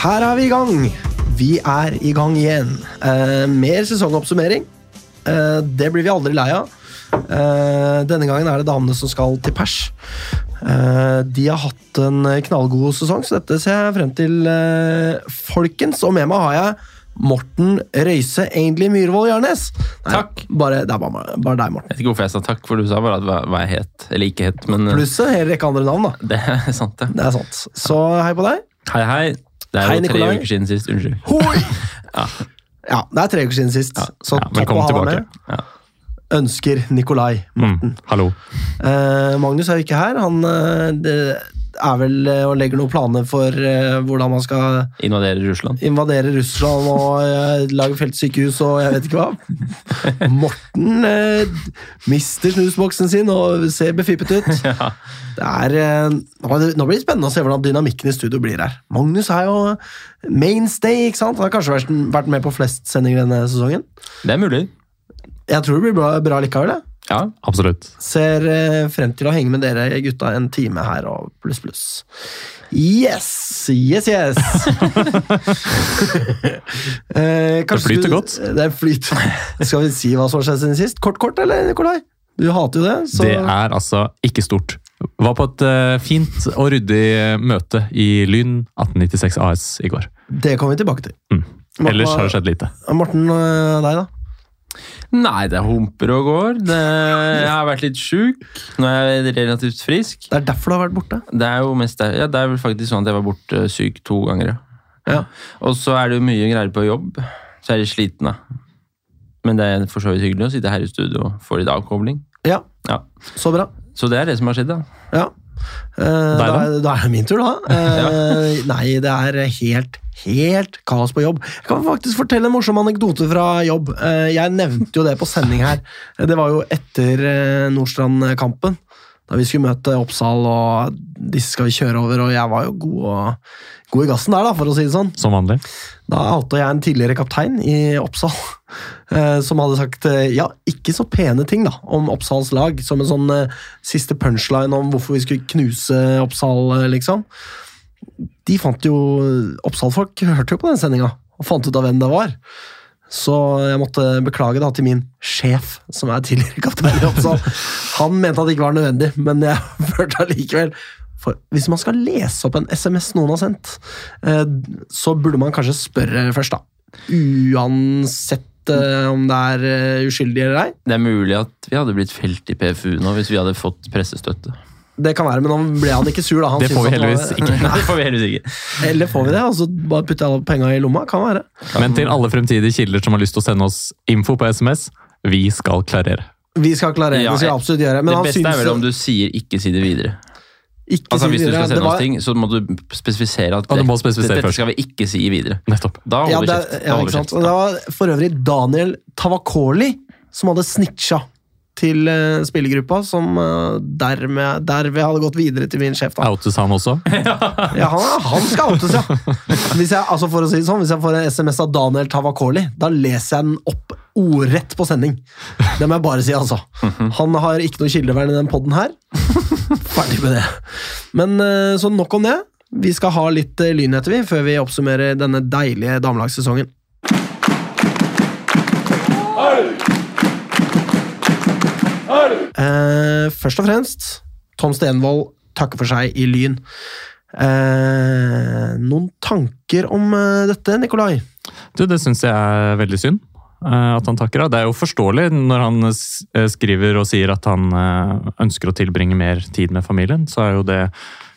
her er vi i gang. Vi er i gang igjen. Eh, mer sesongoppsummering. Eh, det blir vi aldri lei av. Eh, denne gangen er det damene som skal til pers. Eh, de har hatt en knallgod sesong, så dette ser jeg frem til, eh, folkens. Og med meg har jeg Morten Røise egentlig Myhrvold Jarnes. Nei, Takk. Bare, det er bare, bare deg, Morten. Jeg vet ikke hvorfor jeg sa takk, for du sa bare at hva, hva jeg het. Eller ikke het, men Pluss en hel rekke andre navn, da. det er sant, det. Det er sant. Så hei på deg. Hei, hei. Det er Hei, jo tre Nikolai. uker siden sist. Unnskyld. Hoi! Ja. Ja, det er tre uker siden sist. Så Ja, topp å ha tilbake. med. Ja. Ønsker Nikolai. Mm, hallo. Eh, Magnus er jo ikke her. Han eh, det er vel eh, og legger noen planer for eh, hvordan man skal Invadere Russland. invadere Russland og eh, lage feltsykehus og jeg vet ikke hva. Morten mister snusboksen sin og ser befippet ut. Ja. Det er, nå det- blir det spennende å se hvordan dynamikken i studio blir her. Magnus er jo mainstay, ikke sant? Han har kanskje vært, med på flest sendinger denne sesongen. Det er mulig. Jeg tror det blir bra, bra likevel. jeg. Ja. Absolutt. Ser eh, frem til å henge med dere gutta en time her og pluss, pluss. Yes! Yes, yes! Eh, Det flyter du- godt. Det flyter. Skal vi si hva som har skjedd siden sist? Kort, kort, eller, Nikolai? Du hater jo det. Så Det er altså ikke stort. Var på et eh, fint og ryddig eh, møte i Lyn 1896 AS i går. det kommer vi tilbake til. Mm. Ellers har det skjedd lite. Morten, deg, da? Nei, det humper og går. Det, jeg har vært litt sjuk. Nå er jeg relativt frisk. Det er derfor du har vært borte. Det er jo mest der. Ja, det er vel faktisk sånn at jeg var borte syk to ganger. ja. Ja. Og så er det jo mye greier på jobb. Så er jeg slitne. Men det er for så vidt hyggelig å sitte her i studio og få litt avkobling. Ja, Ja. så bra. Så det er det som har skjedd, da. Ja. Eh, da, da? er- det min tur, da. Eh, Nei, det er helt, helt kaos på jobb. Jeg kan faktisk fortelle en morsom anekdote fra jobb. Eh, Jeg nevnte jo det på sending her. Det var jo etter Nordstrand-kampen. Da vi skulle møte Oppsal, og disse skal vi kjøre over, og jeg var jo god, og, god i gassen der, da, for å si det sånn. Som vanlig. Da outa jeg en tidligere kaptein i Oppsal, eh, som hadde sagt eh, ja, ikke så pene ting da, om Oppsals lag, som en sånn eh, siste punchline om hvorfor vi skulle knuse Oppsal, eh, liksom. De fant jo Oppsal-folk hørte jo på den sendinga og fant ut av hvem det var. Så jeg måtte beklage da til min sjef, som er tidligere kaptein Oppsal. Han mente at det ikke var nødvendig, men jeg følte allikevel for Hvis man skal lese opp en SMS noen har sendt, eh, så burde man kanskje spørre først, da. Uansett eh, om det er eh, uskyldig eller ei. Det er mulig at vi hadde blitt felt i PFU nå hvis vi hadde fått pressestøtte. Det kan være, men nå ble han ikke sur. da. Han Det får vi heldigvis var- ikke. Det får vi heldigvis ikke. Eller får vi det, og så bare putter alle penga i lomma? Kan være. Men til alle fremtidige kilder som har lyst til å sende oss info på SMS, vi skal klarere. Vi skal klarere, Ja, det skal absolutt gjøre. Men det han beste synes... er vel om du sier 'ikke si det videre'. ikke Altså si Hvis du skal sende var- oss ting, så må du spesifisere at det, du spesifisere dette først. skal vi ikke si videre. Nettopp. Da Ja, det, kjeft. Ja, holder det var for øvrig Daniel Tavakoli som hadde snitcha til eh, spillergruppa, som uh, dermed, derved hadde gått videre til min sjef. da. Outes han også? Ja, han, han skal outes, ja. Hvis jeg, altså for å si det sånn, hvis jeg får en SMS av Daniel Tavakoli, da leser jeg den opp ordrett på sending. Det må jeg bare si, altså. Han har ikke noe kildevern i den poden her. Ferdig med det. Men eh, så nok om det. Vi skal ha litt eh, lyn etter vi, før vi oppsummerer denne deilige damelagssesongen. Eh, først og fremst, Tom Stenvold takker for seg i Lyn. Eh, noen tanker om eh, dette, Nikolai? Du, det syns jeg er veldig synd. eh, At han takker av. Det er jo forståelig når han s- eh, skriver og sier at han ønsker å tilbringe mer tid med familien. Så er jo det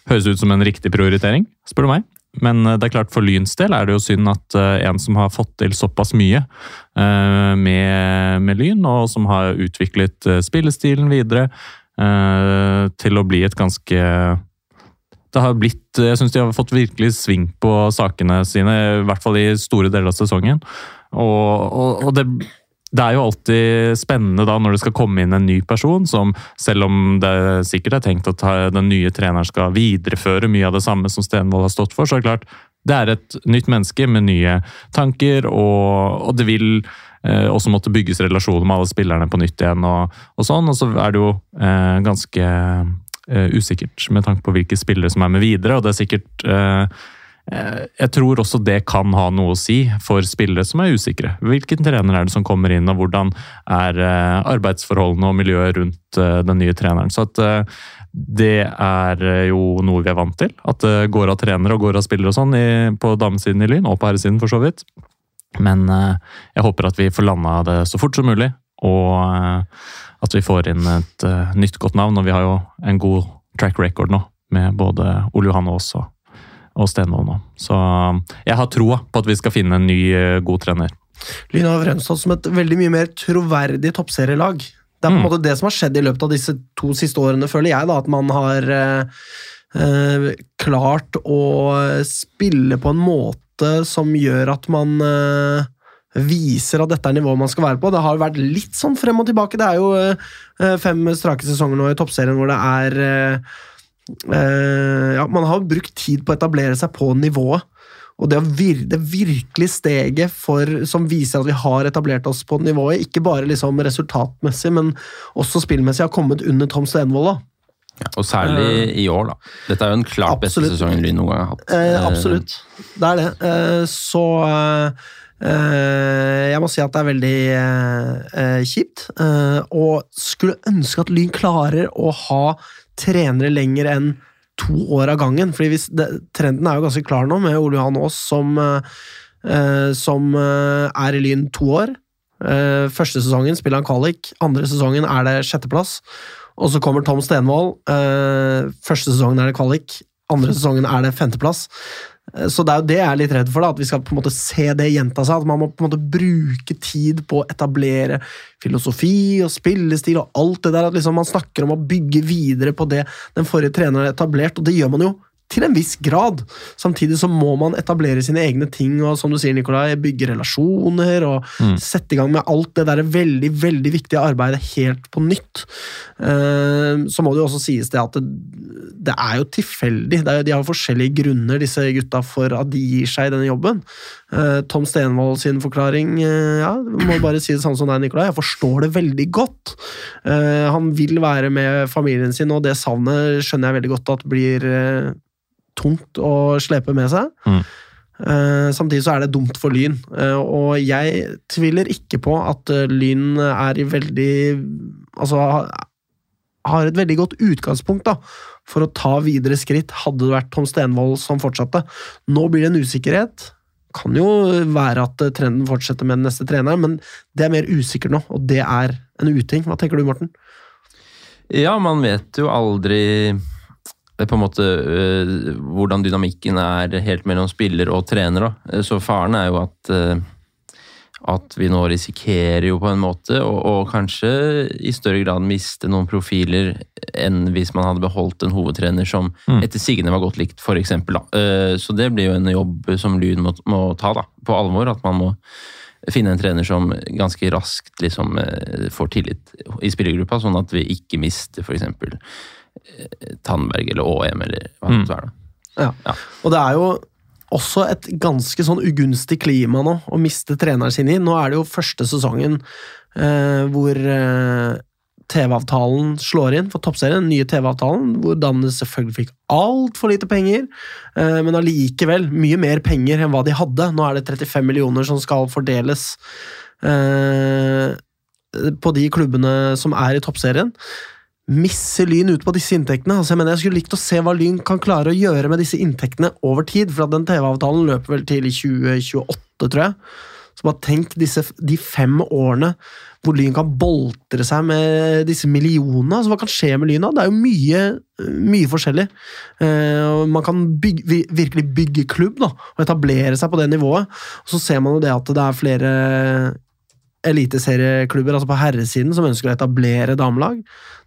høres ut som en riktig prioritering, spør du meg. Men eh, det er klart for Lyns del er det jo synd at eh, en som har fått til såpass mye eh, med, med Lyn, og som har utviklet spillestilen videre til å bli et ganske det har blitt, Jeg syns de har fått virkelig sving på sakene sine, i hvert fall i store deler av sesongen. Og, og, og det, det er jo alltid spennende da når det skal komme inn en ny person, som selv om det sikkert er tenkt at den nye treneren skal videreføre mye av det samme som Stenvold har stått for, så er det klart det er et nytt menneske med nye tanker, og, og det vil eh, også måtte bygges relasjoner med alle spillerne på nytt igjen. Og, og sånn, og så er det jo eh, ganske eh, usikkert med tanke på hvilke spillere som er med videre. og det er sikkert eh, jeg tror også det kan ha noe å si for spillere som er usikre. Hvilken trener er det som kommer inn, og hvordan er eh, arbeidsforholdene og miljøet rundt eh, den nye treneren. Så at det er jo noe vi er vant til. At det går av trenere og går av spillere og sånn på damesiden i Lyn, og på herresiden for så vidt. Men jeg håper at vi får landa det så fort som mulig, og at vi får inn et nytt godt navn. Og vi har jo en god track record nå, med både Ole Johan og og Stenvold nå. Så um, jeg har troa på at vi skal finne en ny, uh, god trener. Lyn har fremstått som et veldig mye mer troverdig toppserielag. Det er på en mm. måte det som har skjedd i løpet av disse to siste årene, føler jeg. da, At man har eh, eh, klart å spille på en måte som gjør at man eh, viser at dette er nivået man skal være på. Det har vært litt sånn frem og tilbake. Det er jo eh, fem strake sesonger nå i toppserien hvor det er eh, eh, ja, Man har brukt tid på å etablere seg på nivået. Og det, vir det virkelig steget for, som viser at vi har etablert oss på nivået, ikke bare liksom resultatmessig, men også spillmessig, har kommet under Tom Stenvold. Ja, og særlig uh, i år, da. Dette er jo den klart beste sesongen Lyn noen gang har hatt. Uh, absolutt. Det er det. Uh, så jeg må si at det er veldig kjipt. og skulle ønske at Lyn klarer å ha trenere lenger enn to år av gangen. fordi det, Trenden er jo ganske klar nå, med Ole Johan Aas som, eh, som eh, er i Lyn to år. Eh, første sesongen spiller han kvalik, andre sesongen er det sjetteplass. Og så kommer Tom Stenvold. Eh, første sesongen er det kvalik, andre sesongen er det femteplass. Eh, så det er jo det jeg er litt redd for, da, at vi skal på en måte se det gjenta seg. At man må på en måte bruke tid på å etablere filosofi og spillestil og alt det der. At liksom man snakker om å bygge videre på det den forrige treneren har etablert, og det gjør man jo til en viss grad. Samtidig så må man etablere sine egne ting og som du sier, Nikolai, bygge relasjoner og mm. sette i gang med alt det der veldig veldig viktige arbeidet helt på nytt. Uh, så må det jo også sies det at det, det er jo tilfeldig. Er jo, de har forskjellige grunner, disse gutta, for at de gir seg i denne jobben. Uh, Tom Stenvold sin forklaring uh, ja, må bare si det samme som deg, Nikolai. Jeg forstår det veldig godt. han vil være med familien sin, og det savnet skjønner jeg veldig godt at blir tungt å slepe med seg. Mm. Uh, samtidig så er det dumt for Lyn, uh, og jeg tviler ikke på at uh, Lyn er i veldig Altså har et veldig godt utgangspunkt da, for å ta videre skritt, hadde det vært Tom Stenvold som fortsatte. Nå blir det en usikkerhet. Kan jo være at trenden fortsetter med den neste treneren, men det er mer usikkert nå, og det er en uting. Hva tenker du, Morten? Ja, man vet jo aldri på en måte uh, hvordan dynamikken er helt mellom spiller og trener. Da. Eh, så faren er jo at, uh, at vi nå risikerer jo på en måte å kanskje i større grad miste noen profiler enn hvis man hadde beholdt en hovedtrener som mm. etter sigende var godt likt, f.eks. Uh, så det blir jo en jobb som Lyn må, må, ta da, på alvor. At man må finne en trener som ganske raskt liksom, får tillit i spillergruppa, sånn at vi ikke mister f.eks. Tandberg eller ÅM eller hva det måtte være. Ja. ja. Og det er jo også et ganske sånn ugunstig klima nå å miste treneren sin i. Nå er det jo første sesongen eh, hvor eh, TV-avtalen slår inn for toppserien, den nye TV-avtalen, hvor Dannes selvfølgelig fikk altfor lite penger, eh, men allikevel mye mer penger enn hva de hadde. Nå er det 35 millioner som skal fordeles eh, på de klubbene som er i toppserien misser Lyn ut på disse inntektene. Altså, jeg mener jeg skulle likt å se hva Lyn kan klare å gjøre med disse inntektene over tid, for at den TV-avtalen løper vel til i 2028, tror jeg. Så bare tenk disse, de fem årene hvor Lyn kan boltre seg med disse millionene. Altså, hva kan skje med Lyn da? Det er jo mye, mye forskjellig. Uh, man kan bygge, virkelig bygge klubb da, og etablere seg på det nivået. Og så ser man jo det at det er flere eliteserieklubber altså på herresiden som ønsker å etablere damelag.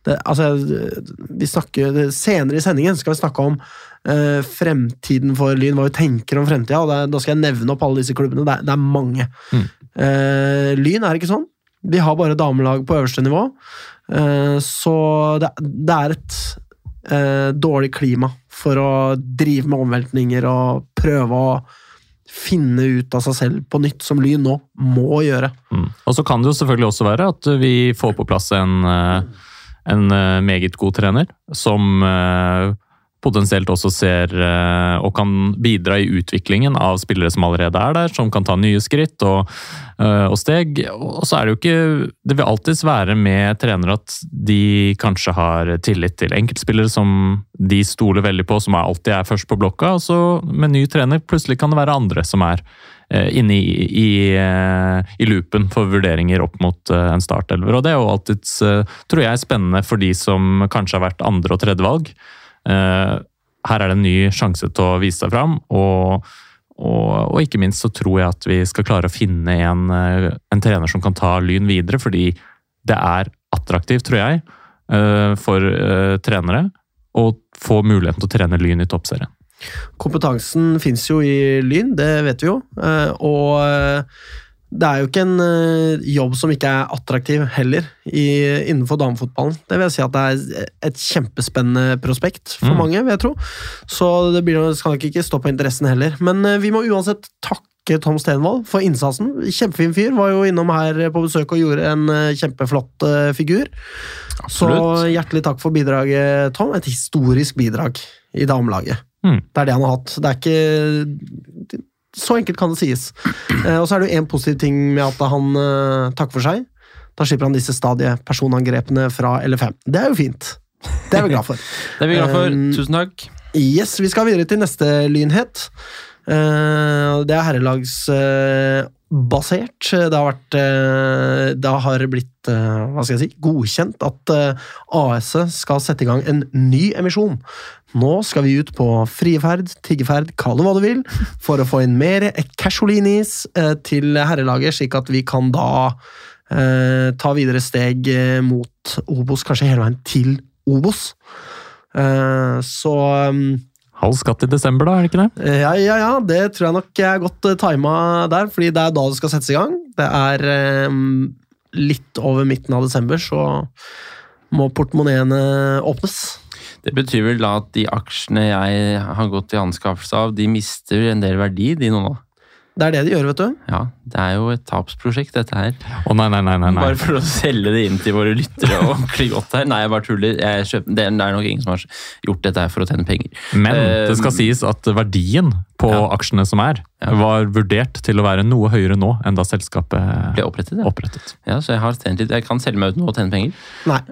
Det, altså, vi snakker, senere i sendingen skal vi snakke om uh, fremtiden for Lyn, hva vi tenker om fremtida. og Da skal jeg nevne opp alle disse klubbene. Det, det er mange. Mm. Uh, lyn er ikke sånn. Vi har bare damelag på øverste nivå. Uh, så det, det, er et dårlig klima for å drive med omveltninger og prøve å finne ut av seg selv på nytt, som Lyn nå må gjøre. Mm. Og så kan det jo selvfølgelig også være at vi får på plass en, eh, en eh, meget god trener, som eh, potensielt også ser eh, og kan bidra i utviklingen av spillere som allerede er der, som kan ta nye skritt og, eh, og steg. Og så er det jo ikke Det vil alltids være med trenere at de kanskje har tillit til enkeltspillere som de stoler veldig på, som alltid er først på blokka. Og så med ny trener plutselig kan det være andre som er eh, inne i, i, i loopen for vurderinger opp mot en startelver. Og det er jo alltids, tror jeg, spennende for de som kanskje har vært andre- og tredjevalg. Eh, her er det en ny sjanse til å vise seg fram. Og, og, og, ikke minst så tror jeg at vi skal klare å finne en, eh, en, trener som kan ta Lyn videre, fordi det er attraktivt, tror jeg, eh, for trenere å få muligheten til å trene Lyn i toppserien. Kompetansen fins jo i Lyn, det vet vi jo. Og det er jo ikke en uh, jobb som ikke er attraktiv heller i, innenfor damefotballen. Det vil si at det er et kjempespennende prospekt for mm. mange, vil jeg tro. Så det blir, skal nok ikke stå på interessen heller. Men uh, vi må uansett takke Tom Stenvold for innsatsen. Kjempefin fyr. Var jo innom her på besøk og gjorde en uh, kjempeflott figur. Absolutt. Så hjertelig takk for bidraget, Tom. Et historisk bidrag i damelaget. Mm. Det er det han har hatt. Det er ikke så enkelt kan det sies. Eh, og så er det jo én positiv ting med at han eh, takker for seg. Da slipper han disse stadige personangrepene fra LFM. Det er jo fint. Det er vi glad for. det er vi glad for. Um, Tusen takk. Yes, Vi skal videre til neste lynhet. Uh, det er herrelagsbasert. Uh, det har vært uh, Det har blitt hva skal jeg si, godkjent at AS-et skal sette i gang en ny emisjon nå skal vi ut på frieferd, tiggeferd, kall det hva du vil, for å få inn mer casualinis eh, til herrelaget, slik at vi kan da eh, ta videre steg eh, mot Obos, kanskje hele veien til Obos. Eh, så mm, Halv skatt i desember, da? er det ikke det? Ja, ja, ja. Det tror jeg nok er godt eh, tima der, fordi det er da det skal settes i gang. Det er eh, litt over midten av desember, så må portemonneene åpnes. Det betyr vel da at de aksjene jeg har gått i anskaffelse av, de mister en del verdi, de nå? Det er det de gjør, vet du. Ja, Det er jo et tapsprosjekt, dette her. Å oh, nei, nei, nei, nei, Bare for å selge det inn til våre lyttere ordentlig godt her. Nei, jeg bare tuller. Jeg kjøper, det er nok ingen som har gjort dette her for å tjene penger. Men det skal sies at verdien på ja. aksjene som er, var vurdert til å være noe høyere nå enn da selskapet ble opprettet. Ja. opprettet. Ja, Så jeg har tjent litt. Jeg kan selge meg ut nå og tjene penger? Nei.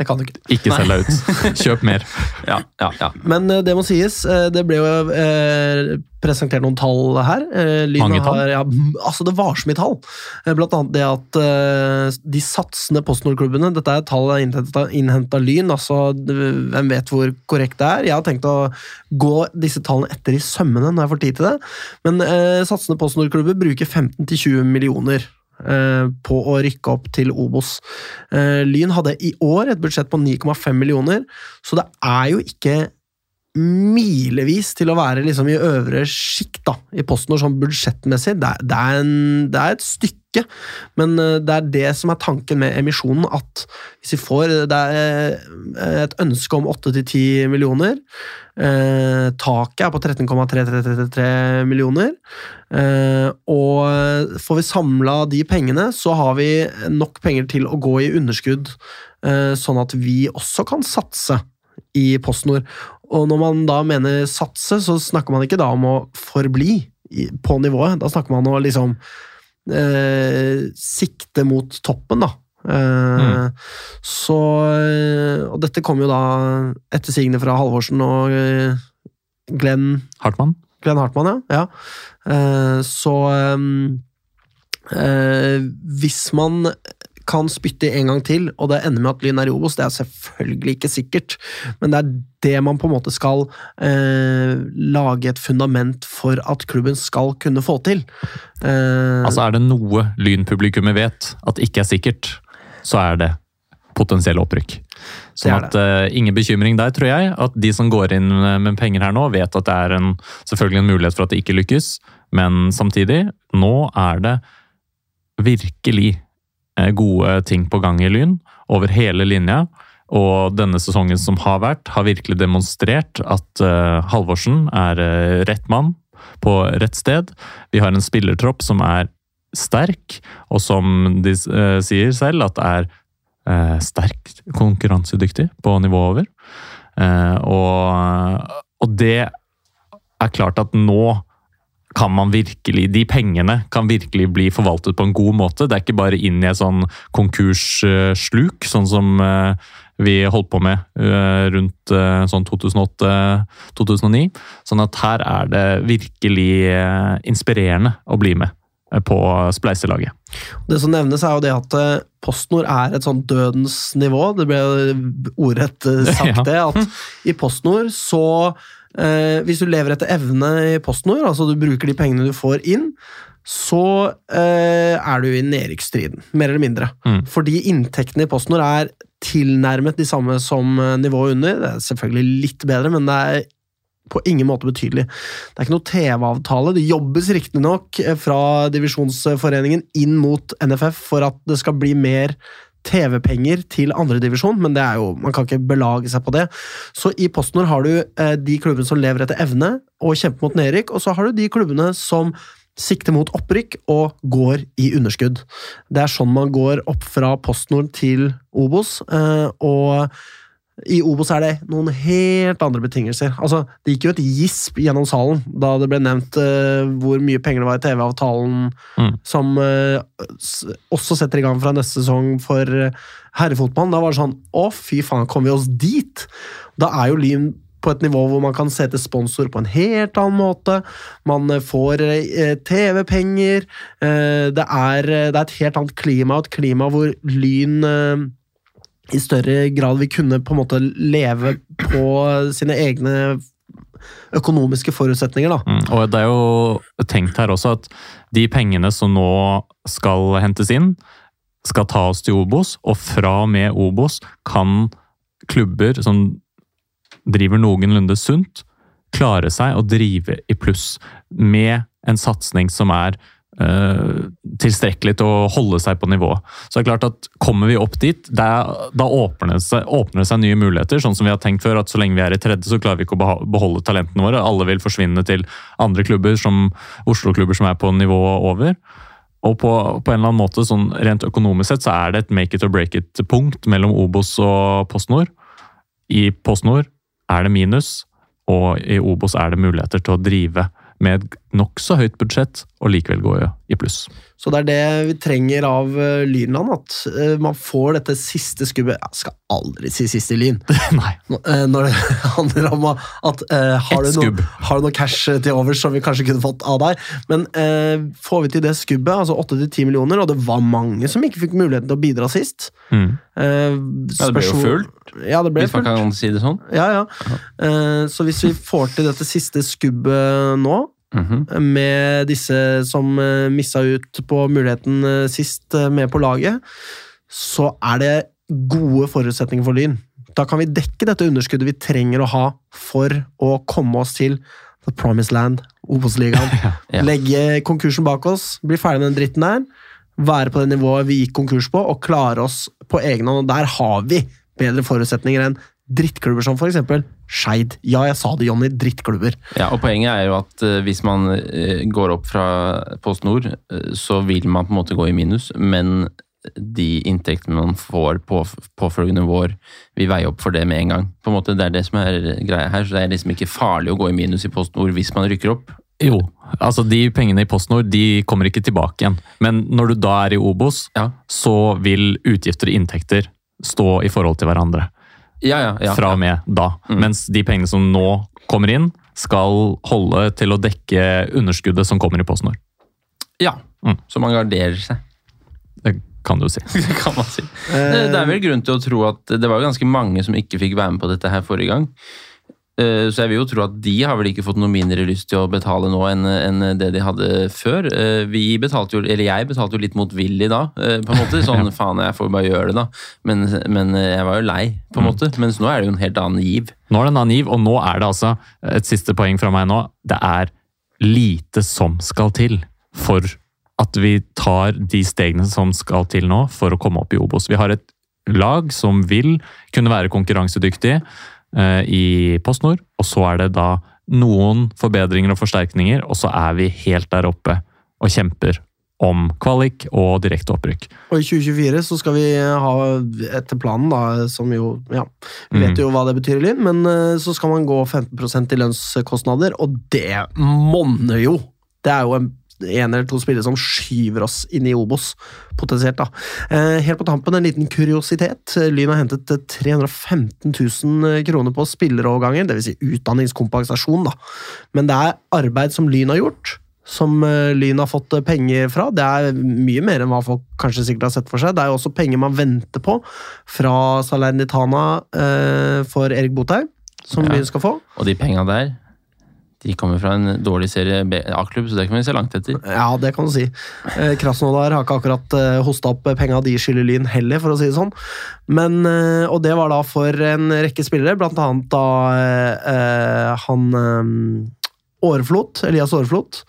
Det kan du ikke. Ikke selg deg ut. Kjøp mer. ja, ja, ja. Men uh, det må sies, uh, det ble jo eh, presentert noen tall her. Mange tall? Har, ja, altså det var så mye tall. blant annet det at de satsende PostNord-klubbene Dette er tall innhenta Lyn, altså hvem vet hvor korrekt det er. Jeg har tenkt å gå disse tallene etter i sømmene når jeg får tid til det. Men satsende PostNord-klubber bruker 15-20 millioner Eh, på å rykke opp til Obos. Eh, Lyn hadde i år et budsjett på 9,5 millioner, så det er jo ikke milevis til å være liksom i øvre sjikt i PostNord sånn budsjettmessig. Det det, er en, det er, et stykke, men eh, det er det som er tanken med emisjonen. At hvis vi får Det er et ønske om 8-10 millioner. Eh, taket er på 13,333 millioner. Eh, og får vi samla de pengene, så har vi nok penger til å gå i underskudd, eh, sånn at vi også kan satse i PostNord. Og når man da mener satse, så snakker man ikke da om å forbli på nivået. Da snakker man om å liksom eh, sikte mot toppen, da. Eh, mm. Så Og dette kom jo da etter sigende fra Halvorsen og eh, Glenn Hartmann. Glenn Hartmann, ja. ja. Eh, så eh, Hvis man kan spytte en gang til, og det ender med at Lyn er i Obos, det er selvfølgelig ikke sikkert, men det er det man på en måte skal eh, lage et fundament for at klubben skal kunne få til. Eh, altså Er det noe Lyn-publikummet vet at ikke er sikkert, så er det potensielle opprykk. Sånn at uh, Ingen bekymring der, tror jeg. At de som går inn med penger her nå, vet at det er en, selvfølgelig en mulighet for at det ikke lykkes. Men samtidig, nå er det virkelig gode ting på gang i Lyn over hele linja. Og denne sesongen som har vært, har virkelig demonstrert at uh, Halvorsen er uh, rett mann på rett sted. Vi har en spillertropp som er sterk, og som de uh, sier selv, at er sterkt konkurransedyktig på nivået over. Eh, og, og det er klart at nå kan man virkelig, De pengene kan virkelig bli forvaltet på en god måte. Det er ikke bare inn i et sånn konkurssluk, sånn som eh, vi holdt på med eh, rundt eh, sånn 2008-2009. Sånn at her er det virkelig inspirerende å bli med på spleiselaget. Det som nevnes, er jo det at PostNord er et sånn dødens nivå. Det ble ordrett sagt, det. At i PostNord så Eh, hvis du lever etter evne i PostNord, altså du bruker de pengene du får inn, så eh, er du i nedrykksstriden, mer eller mindre. Mm. Fordi inntektene i PostNord er tilnærmet de samme som eh, nivået under. Det er selvfølgelig litt bedre, men det er på ingen måte betydelig. Det er ikke noe TV-avtale. Det jobbes riktignok eh, fra divisjonsforeningen inn mot NFF for at det skal bli mer TV-penger til andredivisjon, men det er jo, man kan ikke belage seg på det. Så i PostNord har du eh, de klubbene som lever etter evne og kjemper mot nedrykk, og så har du de klubbene som sikter mot opprykk og går i underskudd. Det er sånn man går opp fra PostNord til Obos, eh, og i Obos er det noen helt andre betingelser. Altså, Det gikk jo et gisp gjennom salen da det ble nevnt uh, hvor mye penger det var i TV-avtalen, mm. som uh, også setter i gang fra neste sesong for uh, herrefotballen. Da var det sånn Å, fy faen, kom vi oss dit? Da er jo Lyn på et nivå hvor man kan se til sponsor på en helt annen måte. Man får TV-penger. Det, det, er et helt annet klima, et klima hvor Lyn i større grad vil kunne på en måte leve på sine egne økonomiske forutsetninger. Da. Mm, og det er jo tenkt her også at de pengene som nå skal hentes inn, skal tas til Obos, og fra og med Obos kan klubber som driver noenlunde sunt, klare seg å drive i pluss med en satsing som er tilstrekkelig til å holde seg på nivå. Så det er klart at Kommer vi opp dit, der, da åpner det, seg, åpner det, seg, nye muligheter. Sånn som vi har tenkt før, at så lenge vi er i tredje, så klarer vi ikke å beholde talentene våre. Alle vil forsvinne til andre klubber, som Oslo-klubber som er på nivået over. Og på, på, en eller annen måte, sånn rent økonomisk sett, så er det et make it or break it-punkt mellom Obos og PostNord. I PostNord er det minus, og i Obos er det muligheter til å drive med nokså høyt budsjett og likevel gå i pluss. Så det er det vi trenger av uh, Lynland, at uh, man får dette siste skubbet Jeg skal aldri si siste Lyn. Nei. Uh, når det handler om at har, du noe, har, du noe, cash til overs som vi kanskje kunne fått av deg? Men får vi til det skubbet, altså 8-10 millioner, og det var mange som ikke fikk muligheten til å bidra sist mm. ja, det ble jo fullt, ja, det ble hvis man kan si det sånn. Ja, ja. så hvis vi får til dette siste skubbet nå Mm -hmm. Med disse som uh, missa ut på muligheten uh, sist uh, med på laget, så er det gode forutsetninger for Lyn. Da kan vi dekke dette underskuddet vi trenger å ha for å komme oss til The Promised Land, Obos-ligaen. ja. Legge konkursen bak oss, bli ferdig med den dritten der. Være på det nivået vi gikk konkurs på, og klare oss på egen hånd. Og der har vi bedre forutsetninger enn drittklubber som f.eks. Skeid. Ja, jeg sa det, Jonny. Drittklubber. Ja, og Poenget er jo at uh, hvis man uh, går opp fra Post Nord, uh, så vil man på en måte gå i minus, men de inntektene man får på påfølgende vår, vil veie opp for det med en gang. På en måte, Det er det som er greia her. så Det er liksom ikke farlig å gå i minus i Post Nord hvis man rykker opp. Jo, altså de pengene i PostNord de kommer ikke tilbake igjen. Men når du da er i Obos, ja. så vil utgifter og inntekter stå i forhold til hverandre ja, ja, ja, fra og med da. Mm. Mens de pengene som nå kommer inn, skal holde til å dekke underskuddet som kommer i PostNord. Ja, mm. så man garderer seg. Det kan du si. kan man si. Det er vel grunn til å tro at det var ganske mange som ikke fikk være med på dette her forrige gang. Eh, så jeg vil jo tro at de har vel ikke fått noe mindre lyst til å betale nå enn det de hadde før. Eh, vi betalte jo, eller jeg betalte jo litt motvillig da, eh, på en måte. Sånn faen, jeg får bare gjøre det, da. Men, men, jeg var jo lei, på en mm. måte. Mens nå er det jo en helt annen giv. Nå er det en annen giv, og nå er det altså et siste poeng fra meg nå. Det er lite som skal til for at vi tar de stegene som skal til nå for å komme opp i Obos. Vi har et lag som vil kunne være konkurransedyktig i PostNord. Og så er det da noen forbedringer og forsterkninger, og så er vi helt der oppe og kjemper om kvalik og direkte opprykk. Og i 2024 så skal vi ha, etter planen, da, som jo Ja, vi vet Mhm. jo hva det betyr Lyn, men eh, så skal man gå 15% i lønnskostnader, og det monner jo! Det er jo en en eller to spillere som skyver oss inn i Obos, potensielt. da. Eh, helt på tampen en liten kuriositet. Lyn har hentet 315 000 kroner på spilleroverganger, dvs. Si utdanningskompensasjon. da. Men det er arbeid som Lyn har gjort, som eh, Lyn har fått eh, penger fra. Det er mye mer enn hva folk kanskje sikkert har sett for seg. Det er jo også penger man venter på fra Salernitana eh, for Erik Botheim, som Ja. Lyn skal få. Og de penga der, de kommer fra en dårlig serie A-klubb, så det kan vi se langt etter. Ja, det kan du si. Eh, Krasnodar har ikke akkurat eh, hosta opp penga de skylder Lyn heller, for å si det sånn. Men, eh, og det var da for en rekke spillere, blant annet da eh, han eh, Åreflot, Elias Åreflot,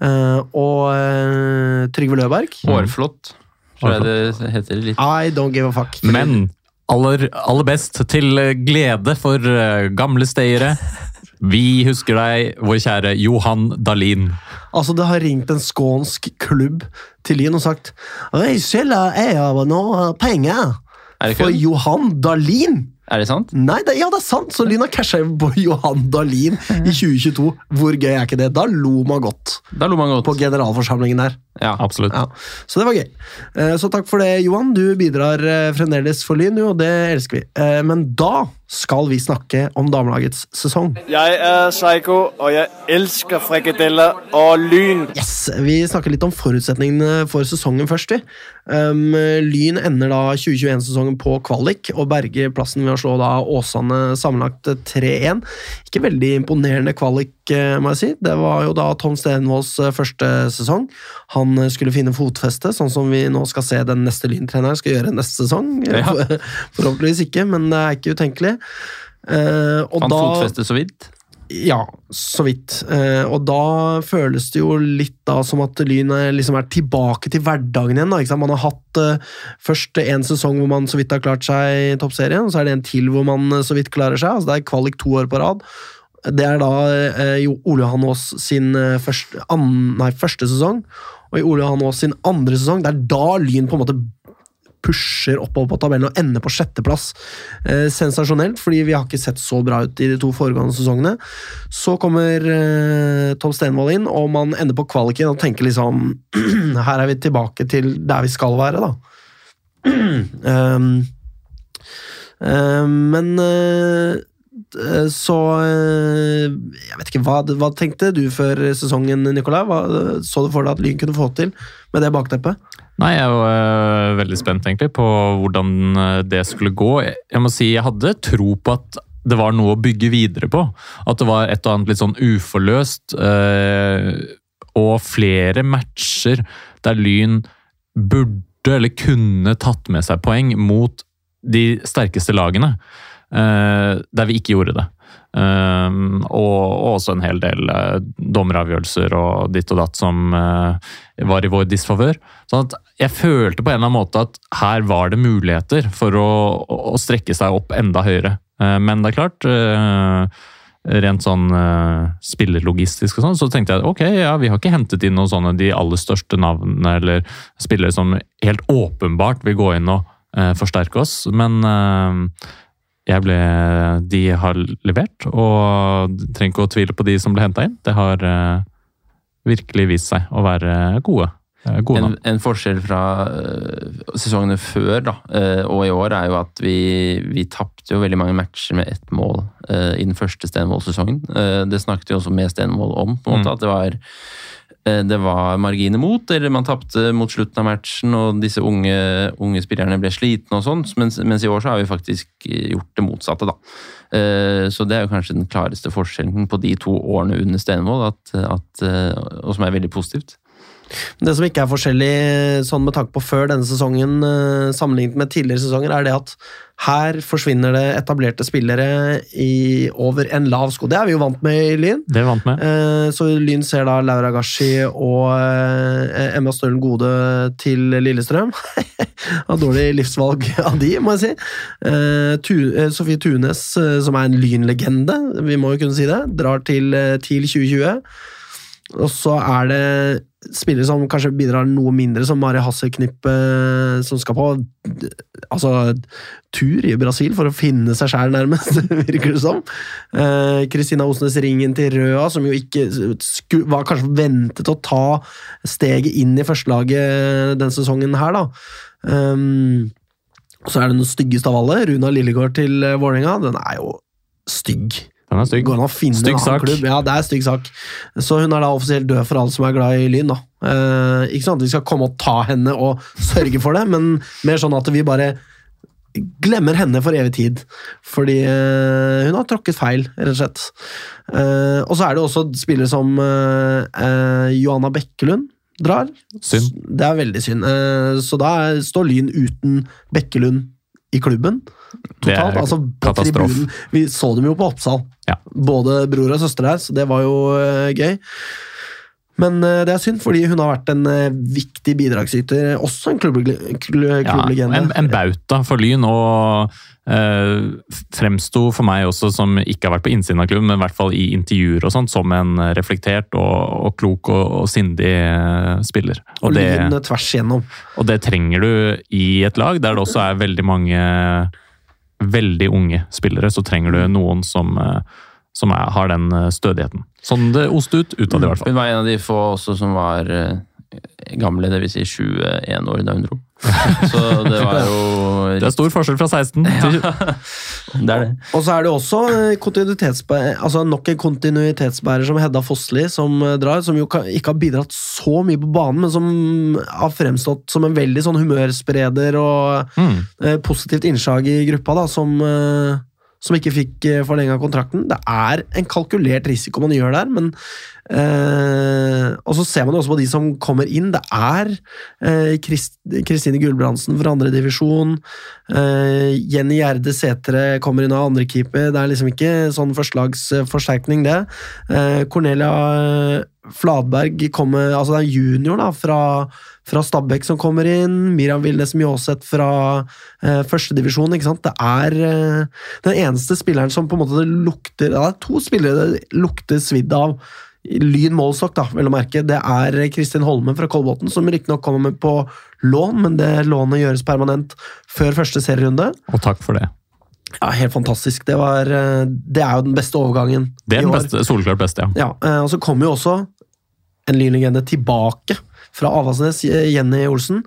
eh, og eh, Trygve Løberg. Åreflot, tror jeg det heter litt. I don't give a fuck. Men aller, aller best, til glede for gamle stayere. Vi husker deg, vår kjære Johan Dahlin. Altså, det har ringt en skånsk klubb til Lien og sagt «Vi skylder jeg noe penger Er det for? Johan Dahlin. Er det sant? Nei, det, ja, det er sant! Så Lyn har casha inn på Johan Dahlin i 2022. Hvor gøy er ikke det? Da lo man godt Da lo man godt. på generalforsamlingen der. Ja. Absolutt. Ja, Så det var gøy. Eh, Så takk for det, Johan. Du bidrar eh, fremdeles for Lyn, og det elsker vi. Eh, Men da skal vi snakke om damelagets sesong. Jeg er Psycho, og jeg elsker frikadeller og lyn. Yes, Vi snakker litt om forutsetningene for sesongen først. vi. Um, lyn ender da 2021-sesongen på kvalik og berger plassen ved å slå da Åsane sammenlagt 3-1. Ikke veldig imponerende kvalik, eh, må jeg si. Det var jo da Tom Stenvolds eh, første sesong. Han eh, skulle finne fotfeste, sånn som vi nå skal se den neste Lyn-treneren skal gjøre neste sesong. Ja. Forhåpentligvis ikke, men det er ikke utenkelig. Eh, og Han da- fotfeste så vidt. ja, så vidt. Eh, og da føles det jo litt da som at Lyn liksom er tilbake til hverdagen igjen. Da? Man har hatt eh, først en sesong hvor man så vidt har klart seg i toppserien, og så er det en til hvor man så vidt klarer seg. altså Det er kvalik to år på rad. Det er da eh, jo Ole Johan Aas sin første, an, nei, første sesong, og i Ole Johan Aas sin andre sesong, det er da Lyn på en måte pusher oppover på tabellen og ender på sjetteplass. Eh, sensasjonelt, fordi vi har ikke sett så bra ut i de to foregående sesongene. Så kommer eh, Tom Stenvold inn, og man ender på kvaliken og tenker liksom Her er vi tilbake til der vi skal være, da. um, um, men d- så eh, Jeg vet ikke, hva, hva tenkte du før sesongen, Nicolai? Hva så du for deg at Lyn kunne få til med det bakteppet? Nei, jeg var øh, veldig spent egentlig på hvordan det skulle gå. Jeg, må si jeg hadde tro på at det var noe å bygge videre på. At det var et og annet litt sånn uforløst. og flere matcher der Lyn burde eller kunne tatt med seg poeng mot de sterkeste lagene. Øh, der vi ikke gjorde det. Um, og, og også en hel del uh, dommeravgjørelser og ditt og datt som var i vår disfavør. Sånn at jeg følte på en eller annen måte at her var det muligheter for å, å strekke seg opp enda høyere. Men det er klart Rent sånn spillerlogistisk og sånn, så tenkte jeg ok, ja, vi har ikke hentet inn noen sånne de aller største navnene eller spillere som helt åpenbart vil gå inn og forsterke oss, men jeg ble, de har levert, og trenger ikke å tvile på de som ble henta inn. Det har uh, virkelig vist seg å være gode. eh, gode En, en forskjell fra uh, sesongene før da, uh, og i år er jo at vi, vi tapte jo veldig mange matcher med ett mål i den første Stenvold-sesongen. Det snakket vi også med Stenvold om, på en måte, Mm. at det var, det var marginer mot, eller man tapte mot slutten av matchen, og disse unge, unge spillerne ble slitne og sånn, mens, mens i år så har vi faktisk gjort det motsatte, da. Eh, Så det er jo kanskje den klareste forskjellen på de to årene under Stenvold, at, at, eh, og som er veldig positivt. Det som ikke er forskjellig sånn med tanke på før denne sesongen eh, sammenlignet med tidligere sesonger, er det at her forsvinner det etablerte spillere i, over en lav sko. Det er vi jo vant med i Lyn. Det er vi vant med. Eh, Så Lyn ser da Laura Gashi og eh, Emma Stølen Gode til Lillestrøm. Har dårlig livsvalg av de, må jeg si. Eh, Tu- Sofie Tunes, som er en Lyn-legende, vi må jo kunne si det, drar til TIL 2020. Og så er det spillere som kanskje bidrar noe mindre, som Mari Hasselknipp, eh, som skal på altså, tur i Brasil for å finne seg sjæl, nærmest, virker det som. Eh, Kristina Osnes Ringen til Røa, som jo ikke sku, var kanskje ventet å ta steget inn i førstelaget den sesongen her, da. Um, så er det den styggeste av alle, Runa Lillegård til eh, Vålerenga. Den er jo stygg. Den er stygg. Går an å finne Stygg en annen sak. klubb. Ja, det er stygg sak. Så hun er da offisielt død for alle som er glad i Lyn. da. Eh, ikke sånn at vi skal komme og ta henne og sørge for det, men mer sånn at vi bare glemmer henne for evig tid. Fordi eh, hun har tråkket feil, rett og slett. Eh, og så er det også spillere som eh, eh, Johanna Bekkelund drar. Synd. Det er veldig synd. Eh, så da står Lyn uten Bekkelund i klubben. Totalt, altså på tribunen. Vi så dem jo på Oppsal. Ja. Både bror og søster der, så det var jo uh, gøy. Men uh, det er synd, fordi hun har vært en uh, viktig bidragsyter. Også en klubblegende. klu- Ja, en, en bauta for Lyn, og uh, fremsto for meg også som ikke har vært på innsiden av klubben, men i hvert fall i intervjuer og sånt, som en reflektert og, og klok og, og sindig spiller. og Og det, tvers igjennom. og det trenger du i et lag der det også er veldig mange veldig unge spillere. Så trenger du noen som, eh, som er, har den eh, stødigheten. Sånn det oste ut utad, i hvert fall. Hun var en av de få også som var eh, gamle, dvs. Si 21 år da hun dro. Så det var jo Det er stor forskjell fra 16 til Det er det. Og så er det også eh, altså nok en kontinuitetsbærer som Hedda Fossli, som eh, drar, som jo ikke har bidratt så mye på banen, men som har fremstått som en veldig sånn humørspreder og mm. eh, positivt innslag i gruppa, da, som, som ikke fikk forlenga kontrakten. Det er en kalkulert risiko man gjør der, men Og så ser man jo også på de som kommer inn. Det er eh, Kristine Gulbrandsen fra andredivisjon. Eh, Jenny Gjerde Sætre kommer inn av andrekeeper. Det er liksom ikke sånn førstelagsforsterkning, det. Eh, Cornelia Fladberg kommer Altså det er junior da, fra, fra Stabæk som kommer inn. Miriam Vilnes Mjåseth fra eh, førstedivisjon. ikke sant? Det er eh, den eneste spilleren som på en måte det lukter det er to spillere det lukter svidd av. Lyn målstokk, da, vel å merke. Det er Kristin Holmen fra Kolbotn, som riktignok kommer med på lån, men det lånet gjøres permanent før første serierunde. Og takk for det. Ja, Helt fantastisk. Det, var, eh, det er jo den beste overgangen Det er den beste, soleklart beste, ja. Ja, eh, og så kommer jo også en lynlegende tilbake fra Avaldsnes, Jenny Olsen.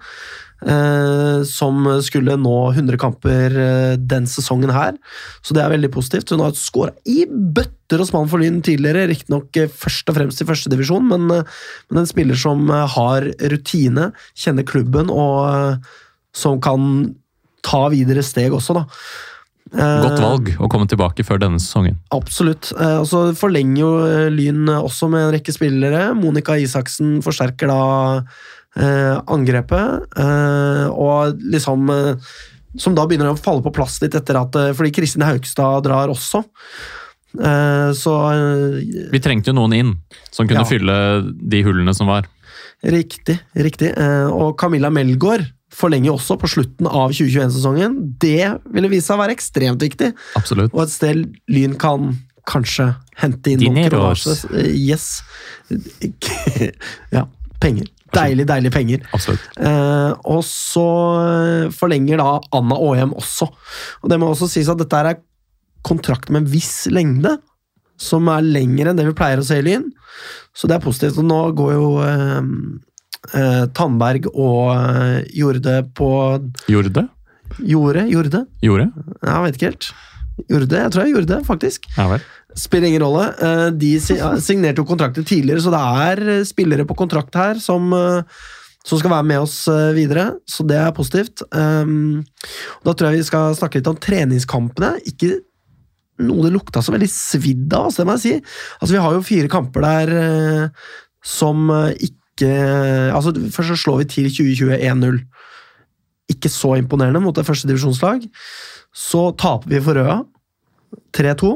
Eh, som skulle nå 100 kamper eh, den sesongen her. Så det er veldig positivt. Hun har skåra i bøtter og spann for Lyn tidligere, riktignok eh, først og fremst i førstedivisjon, men, men en spiller som har rutine, kjenner klubben og som kan ta videre steg også, da. Godt valg å komme tilbake før denne sesongen. Absolutt. Og så forlenger jo Lyn også med en rekke spillere. Monica Isaksen forsterker da angrepet, eh, og liksom eh, Som da begynner å falle på plass litt etter at eh, Fordi Kristin Haugstad drar også. Eh, så eh, Vi trengte jo noen inn som kunne Ja. fylle de hullene som var. Riktig. riktig. Eh, Og Camilla Melgaard forlenger også på slutten av 2021-sesongen. Det ville vise seg å være ekstremt viktig. Absolutt. Og et sted Lyn kan kanskje hente inn Dineros. noen Eh, Yes. ja, penger. Deilig, deilig penger. Absolutt. Eh, og så eh, forlenger da Anna Aahjem også. Og det må også sies at dette er kontrakt med en viss lengde, som er lengre enn det vi pleier å se i Lyn. Så det er positivt. Og nå går jo eh, eh, Tandberg og eh, Jorde på Jorde? Jorde? Jorde? Jorde? Jeg vet ikke helt. Jorde, jeg tror jeg gjorde det, faktisk. Ja. Spiller ingen rolle. Eh, De signerte jo kontrakter tidligere, så det er eh, spillere på kontrakt her som, eh, som skal være med oss videre, så det er positivt. Um, Da tror jeg vi skal snakke litt om treningskampene. Ikke noe det lukta så veldig svidd av, altså, det må jeg si. Altså, vi har jo fire kamper der som ikke altså Først så slår vi til 2020 1-0. Ikke så imponerende mot et førstedivisjonslag. Så taper vi for Røa. 3-2.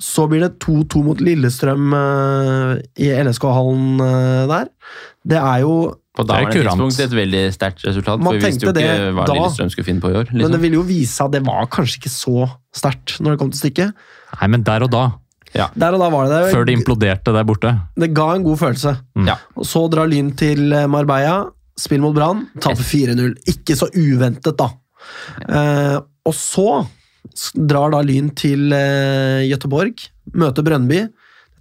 Så blir det 2-2 mot Lillestrøm uh, i LSK-hallen uh, der. Det er jo På Det er daværende kurant. tidspunkt et veldig sterkt resultat, Man for vi visste jo ikke det hva da. Lillestrøm skulle finne på i år. Men det ville jo vise seg at det var kanskje ikke så sterkt når det kom til stykket. Nei, men der og da Ja. Der og da var det det. Før det imploderte der borte. Det ga en god følelse. Ja. Og så drar Lyn til eh, Marbella, spill mot Brann, taper 4-0. Ikke så uventet, da. Uh, og så drar da Lyn til eh, Gøteborg, møter Brønnby.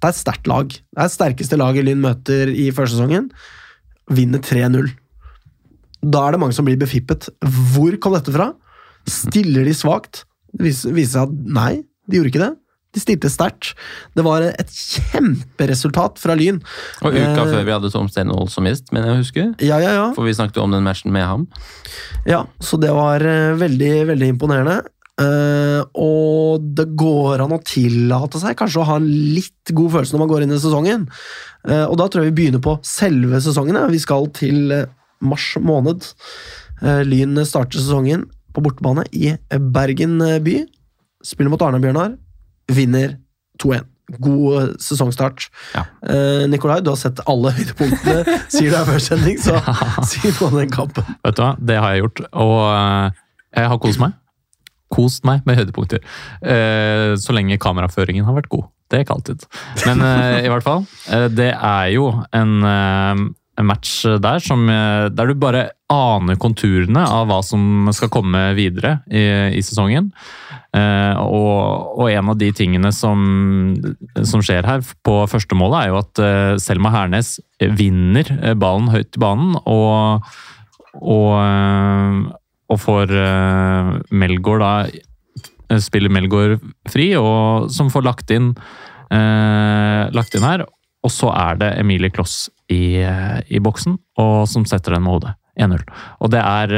Dette er et sterkt lag. Det er det sterkeste laget Lyn møter i førsesongen. Vinner 3-0. Da er det mange som blir befippet. Hvor kom dette fra? Stiller de svakt? Det viser seg at nei, de gjorde ikke det. De stilte sterkt. Det var et kjemperesultat fra Lyn. Og uka Eh, før vi hadde Tom Stenhold som gjest, men jeg husker. Ja, ja, ja. For vi snakket jo om den matchen med ham. ja så det var eh, veldig, veldig imponerende. Eh, og det går an å tillate seg kanskje å ha en litt god følelse når man går inn i sesongen. Uh, og da tror jeg vi begynner på selve sesongen. ja. Vi skal til eh, mars måned. Uh, Lyn starter sesongen på bortebane i Bergen by. Spiller mot Arna-Bjørnar. Vinner 2-1. God sesongstart. Ja. Nikolai, du har sett alle høydepunktene, sier du er først sending, så si noe om den kampen. Vet du hva, det har jeg gjort, og jeg har kost meg. Kost meg med høydepunkter. Eh, Så lenge kameraføringen har vært god. Det er ikke alltid. Men eh, i hvert fall, eh, det er jo en, match der som, der du bare aner konturene av hva som skal komme videre i, i sesongen. Og, og en av de tingene som, som skjer her på første målet, er jo at Selma Hernes vinner ballen høyt i banen, og, og, og får uh, Melgaard da eh, Spiller Melgaard fri, og som får lagt inn, uh, lagt inn her. Og så er det Emilie Kloss i, uh, i boksen, og som setter den med hodet. 1-0. Og det er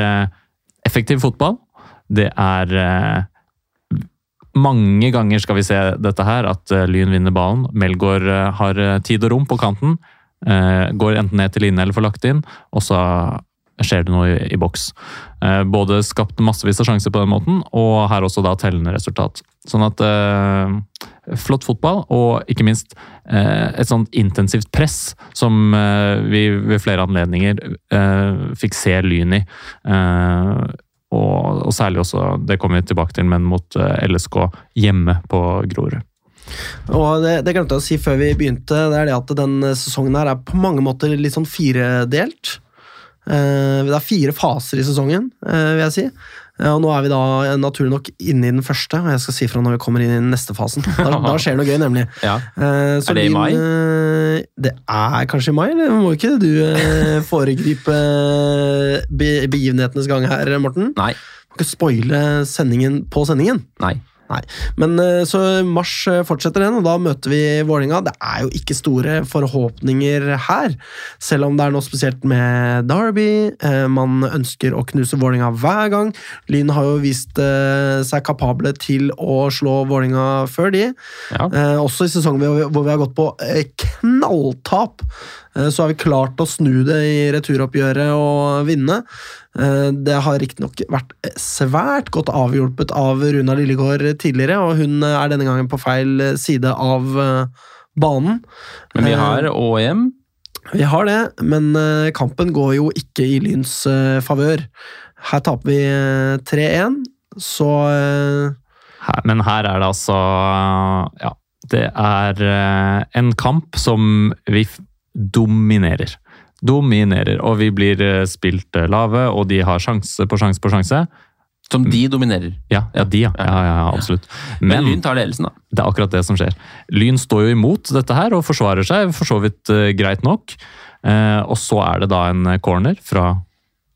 effektiv fotball. Det er mange ganger skal vi se dette her, at Lyn vinner ballen. Melgaard har tid og rom på kanten. Går enten ned til linje eller får lagt inn, og så skjer det noe i, i boks. Eh, Både skapt massevis av sjanser på den måten, og her også da tellende resultat. Sånn at eh, Flott fotball, og ikke minst eh, et sånt intensivt press som eh, vi ved flere anledninger eh, fikk se Lyn i. Eh, og, og særlig også, det kommer vi tilbake til, men mot LSK hjemme på Grorud. Og det, det glemte jeg å si før vi begynte, det er det at den sesongen her er på mange måter litt sånn firedelt. Eh, det er fire faser i sesongen, eh, vil jeg si. Eh, og nå er vi da naturlig nok inne i den første, og jeg skal si fra når vi kommer inn i den neste fasen. Da, da skjer det noe gøy, nemlig. Ja. Så Er det i mai? Din, det er kanskje i mai, eller må ikke du foregripe begivenhetenes gang her, Morten? Nei. Må ikke spoile sendingen på sendingen. Nei. Nei, men eh, så mars eh, fortsetter den, og da møter vi Vålinga. Det er jo ikke store forhåpninger her, selv om det er noe spesielt med Derby. Eh, Man ønsker å knuse Vålinga hver gang. Lyn har jo vist seg kapable til å slå Vålinga før de. Ja. Også i sesongen hvor vi- har gått på knalltap, så har vi klart å snu det i returoppgjøret og vinne. Eh, det har riktignok vært svært godt avhjulpet av Runa Lillegård tidligere, og hun er denne gangen på feil side av eh, banen. Men vi Eh, har ÅM. Vi har det, men eh, kampen går jo ikke i Lyns eh, favør. Her taper vi eh, 3-1, så eh, Her, men her er det altså Ja, det er eh, en kamp som vi dominerer. Dominerer, og vi blir eh, spilt eh, lave, og de har sjanse på sjanse på sjanse. Som de dominerer. Ja, ja de, ja. ja, ja, ja absolutt. Men Men Lyn tar ledelsen, da. det er akkurat det som skjer. Lyn står jo imot dette her og forsvarer seg for så vidt uh, greit nok. Uh, og så er det da en corner fra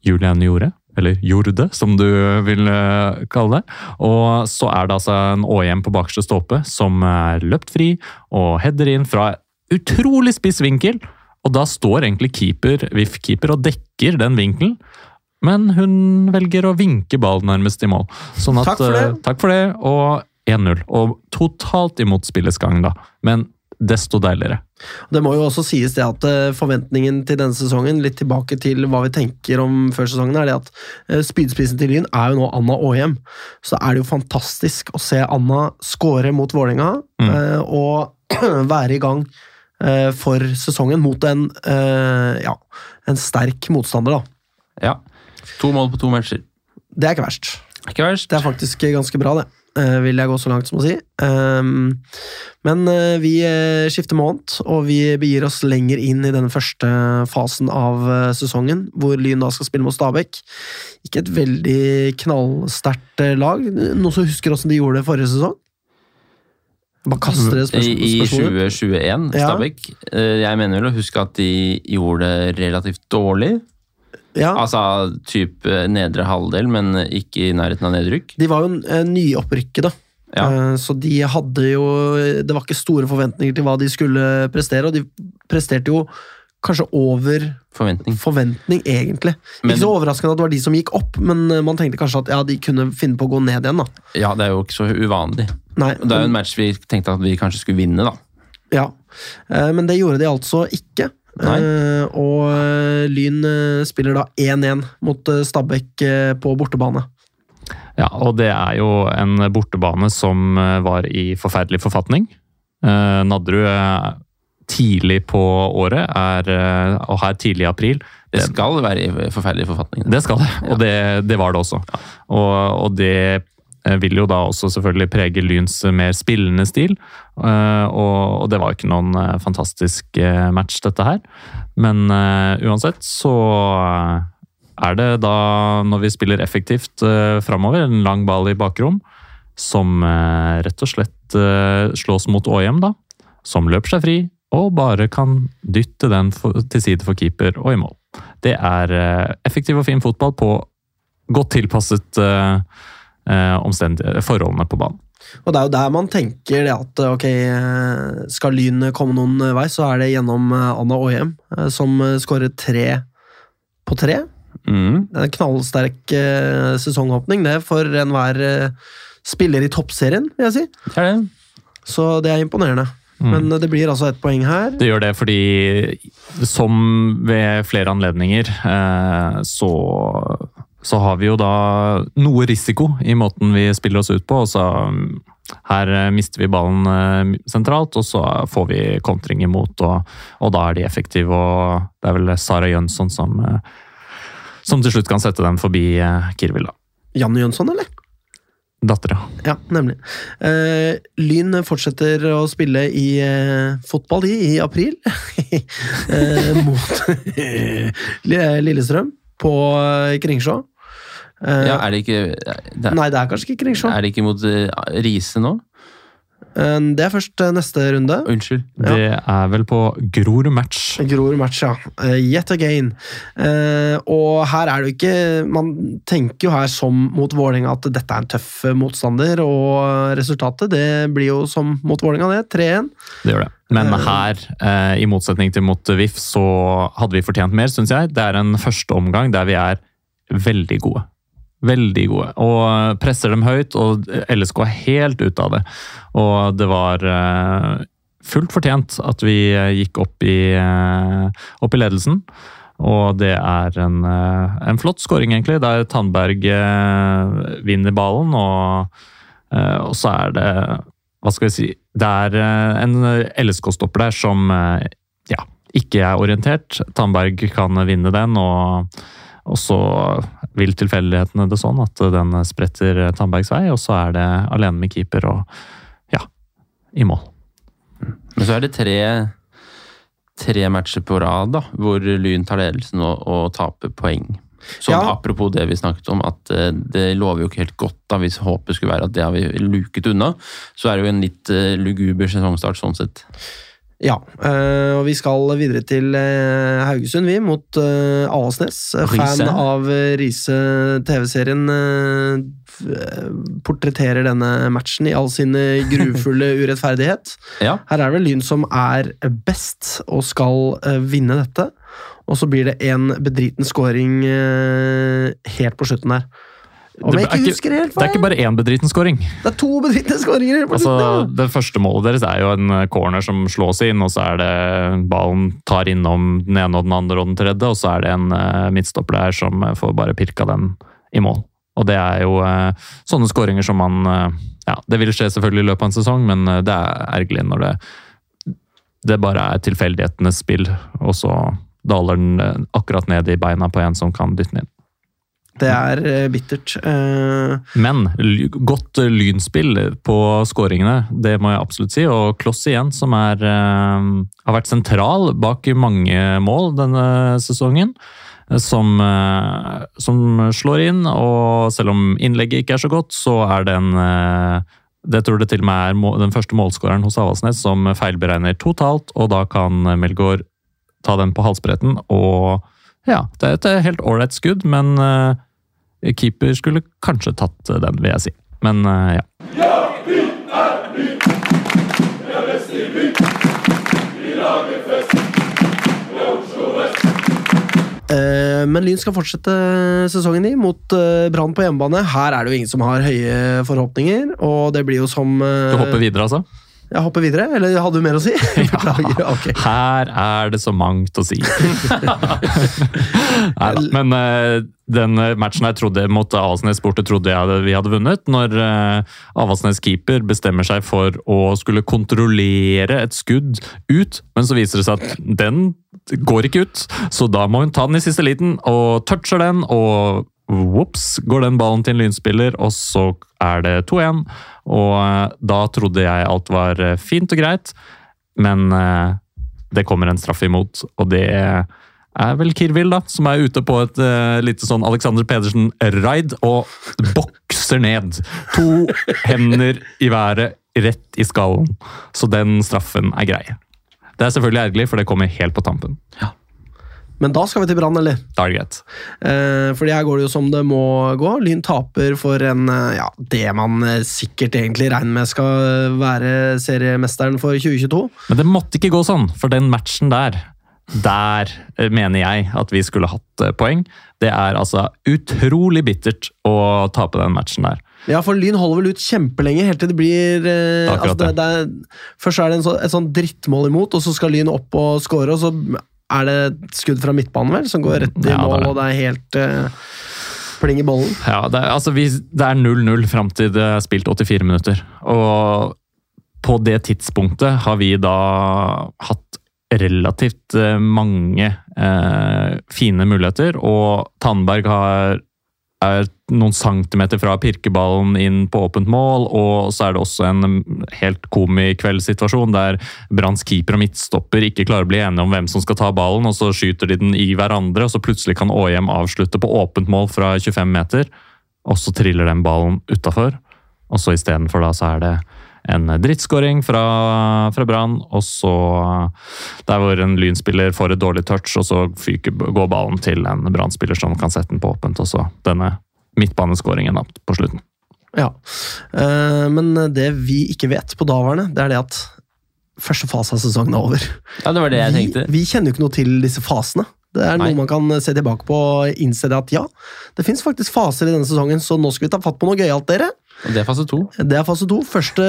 Julian Jorde, eller Jorde, som du vil uh, kalle det. Og så er det altså en Åhjem på bakerste stolpe som er løpt fri og header inn fra utrolig spiss vinkel. Og da står egentlig keeper, VIF-keeper og dekker den vinkelen. Men hun velger å vinke ballen nærmest i mål. Sånn at, Takk for det. eh, takk for det, og 1-0. Og totalt imot spillets gang, da. Men desto deiligere. Det må jo også sies det at eh, forventningen til denne sesongen, litt tilbake til hva vi tenker om før sesongen, er det at eh, spydspissen til Lyn er jo nå Anna Aahjem. Så er det jo fantastisk å se Anna score mot Vålerenga Mm. og være i gang for sesongen mot en, eh, ja, en sterk motstander, da. Ja. To mål på to matcher. Det er ikke verst. Ikke verst. Det er faktisk ganske bra, det. eh, vil jeg gå så langt som å si. Um, men eh, vi eh, skifter måned, og vi begir oss lenger inn i den første fasen av eh, sesongen, hvor Lyn da skal spille mot Stabæk. Ikke et veldig knallsterkt eh, lag. Noen som husker åssen de gjorde det forrige sesong? Bare kaster det I, spørsmål, I 2021, Ja. Stabæk. Ja. Jeg mener vel å huske at de gjorde det relativt dårlig. Ja, Altså type nedre halvdel, men ikke i nærheten av nedrykk. de var jo eh, nyopprykkede. Ja. Eh, Så de hadde jo Det var ikke store forventninger til hva de skulle prestere, og de presterte jo kanskje over Forventning. forventning, egentlig. Men- ikke så overraskende at det var de som gikk opp, men eh, man tenkte kanskje at ja, de kunne finne på å gå ned igjen. da. Ja, det er jo ikke så uvanlig. Nei, Det er jo en match vi tenkte at vi kanskje skulle vinne, da. ja. Eh, Men det gjorde de altså ikke. Eh, Og eh, Lyn spiller da 1-1 mot Stabæk på bortebane. Ja, og det er jo en bortebane som var i forferdelig forfatning. Uh, Nadderud tidlig på året, er, og her tidlig i april, Det skal være i forferdelig forfatning. Det skal det, og det, det var det også. Og, og det vil jo da også selvfølgelig prege Lyns mer spillende stil. Eh, Og, det var ikke noen eh, fantastisk eh, match, dette her. Men eh, uansett så er det da, når vi spiller effektivt framover, en lang ball i bakrom, som eh, rett og slett eh, slås mot Åhjem, da. Som løper seg fri, og bare kan dytte den til side for keeper og i mål. Det er eh, effektiv og fin fotball på godt tilpasset eh, eh, forholdene på banen. Og det er jo der man tenker det at ok, eh, skal Lyn komme noen vei, så er det gjennom eh, Anna Aahjem, eh, som eh, skårer tre på tre. Mm. Det er en knallsterk eh, sesongåpning det for enhver eh, spiller i toppserien, vil jeg si. Det er det. Så det er imponerende. Mm. Men eh, det blir altså ett poeng her. Det gjør det fordi, som ved flere anledninger, eh, så, så har vi jo da noe risiko i måten vi spiller oss ut på. og så mm, her eh, mister vi ballen eh, sentralt, og så får vi kontring imot, og, og da er de effektive. og Det er vel Sara Jønsson som, eh, som til slutt kan sette dem forbi Kirvil. da. Janne Jønsson, eller? Dattera. Ja, nemlig. Uh, Lyn fortsetter å spille i uh, fotball de, i april. uh, mot Lillestrøm på Kringsjå. Eh, Ja, er det ikke det er, Nei, det er kanskje ikke Kringsjå. er det ikke mot eh, Riise nå? Eh, det er først eh, neste runde. Unnskyld. Ja. Det er vel på Grorud match. Grorud match, ja. Eh, yet again. Eh, og her er det jo ikke Man tenker jo her som mot Vålerenga at dette er en tøff eh, motstander, og resultatet det blir jo som mot Vålerenga, det. 3-1. Det gjør det. Men Eh. her, eh, i motsetning til mot VIF, så hadde vi fortjent mer, syns jeg. Det er en første omgang der vi er veldig gode. Veldig gode. Og presser dem høyt, og LSK er helt ute av det. Og det var eh, fullt fortjent at vi eh, gikk opp i, eh, opp i ledelsen. Og det er en, en flott scoring, egentlig, der Tandberg vinner ballen. Og, og så er det Hva skal vi si Det er en LSK-stopper der som ja, ikke er orientert. Tandberg kan vinne den, og, og så vil tilfeldighetene det sånn at den spretter Tandbergs vei, og så er det alene med keeper og ja, i mål. Men så er det tre, tre matcher på rad da, hvor Lyn tar ledelsen og, og taper poeng. Så Ja. Apropos det vi snakket om, at eh, det lover jo ikke helt godt da, hvis håpet skulle være at det har vi luket unna. Så er det jo en litt eh, luguber sesongstart sånn sett. Ja, eh, og vi skal videre til eh, Haugesund, vi, mot eh, Avaldsnes. Fan av Riise TV-serien portretterer denne matchen i all sin grufulle urettferdighet. Ja, Her er det vel Lyn som er best og skal vinne dette. Og så blir det en bedriten scoring helt på slutten der. Om Det jeg ikke husker helt Det er ikke bare én bedriten scoring. Det er to bedriten-skåringer! Altså, det første målet deres er jo en corner som slås inn, og så er det ballen tar innom den ene og den andre og den tredje, og så er det en eh, midtstopper der som eh, får bare pirka den i mål. Og det er jo eh, sånne skåringer som man eh, Ja, det vil skje selvfølgelig i løpet av en sesong, men eh, det er ergerlig når det det bare er tilfeldighetenes spill, og så daler den eh, akkurat ned i beina på en som kan dytte den inn. Det er eh, bittert. Eh, Men godt eh, lynspill på skåringene, det må jeg absolutt si. Og Kloss igjen, som er, har vært sentral bak mange mål denne sesongen. Som, som slår inn, og selv om innlegget ikke er så godt, så er det en det tror det til og med er den første målskåreren hos Avaldsnes som feilberegner totalt, og da kan Melgaard ta den på halsbretten. Og ja, det er et helt ålreit skudd, men keeper skulle kanskje tatt den, vil jeg si. Men ja. ja. eh, men Lyn skal fortsette sesongen i mot eh, Brann på hjemmebane. Her er det jo ingen som har høye forhåpninger, og det blir jo som eh, Du hopper videre, altså? Jeg hopper videre, eller hadde du mer å si? ja, okay. Her er det så mangt å si. Neida, Men eh, den matchen jeg trodde mot Avaldsnes borte trodde jeg hadde, vi hadde vunnet. Når uh, Avaldsnes keeper bestemmer seg for å skulle kontrollere et skudd ut, men så viser det seg at den går ikke ut. Så da må hun ta den i siste liten, og toucher den, og Vops, går den ballen til en lynspiller, og så er det 2-1. Og eh, da trodde jeg alt var eh, fint og greit, men eh, det kommer en straff imot, og det er vel Kirvil, da, som er ute på et uh, lite sånn Alexander Pedersen-raid og bokser ned. To hender i været, rett i skallen. Så den straffen er grei. Det er selvfølgelig ergerlig, for det kommer helt på tampen. Men da skal vi til Brann, eller? Da er det greit. Eh, fordi her går det jo som det må gå. Lyn taper for en, eh, ja, det man eh, sikkert egentlig regner med skal være seriemesteren for 2022. Men det måtte ikke gå sånn, for den matchen der der mener jeg at vi skulle hatt poeng. Det er altså utrolig bittert å tape den matchen der. Ja, for Lyn holder vel ut kjempelenge, helt til det blir eh, altså det, det er, Først er det en så, et sånn drittmål imot, og så skal Lyn opp og score, og så er det et skudd fra midtbanen, vel, som går rett i Ja, mål, det. og det er helt uh, pling i bollen. Ja, det, altså, vi, det er 0-0 fram til det er spilt 84 minutter. Og på det tidspunktet har vi da hatt relativt eh, mange eh, fine muligheter, og Tandberg har er noen centimeter fra pirkeballen inn på åpent mål, og så er det også en helt komikveldssituasjon der Branns keeper og midtstopper ikke klarer å bli enige om hvem som skal ta ballen, og så skyter de den i hverandre, og så plutselig kan Åhjem avslutte på åpent mål fra 25 meter, og så triller den ballen utafor. Og så istedenfor da så er det en drittskåring fra, fra Brann, og så der hvor en lynspiller får et dårlig touch, og så fyker, går ballen til en Brann-spiller som kan sette den på åpent, og så denne midtbaneskåringen på slutten. Ja. Eh, men det vi ikke vet på daværende, det er det at første fase av sesongen er over. Ja, det var det jeg vi, tenkte. vi kjenner jo ikke noe til disse fasene. Det er Nei. noe man kan se tilbake på og innse det at ja, det fins faktisk faser i denne sesongen, så nå skal vi ta fatt på noe gøyalt, dere. Og det er fase to. Det er fase to. 1.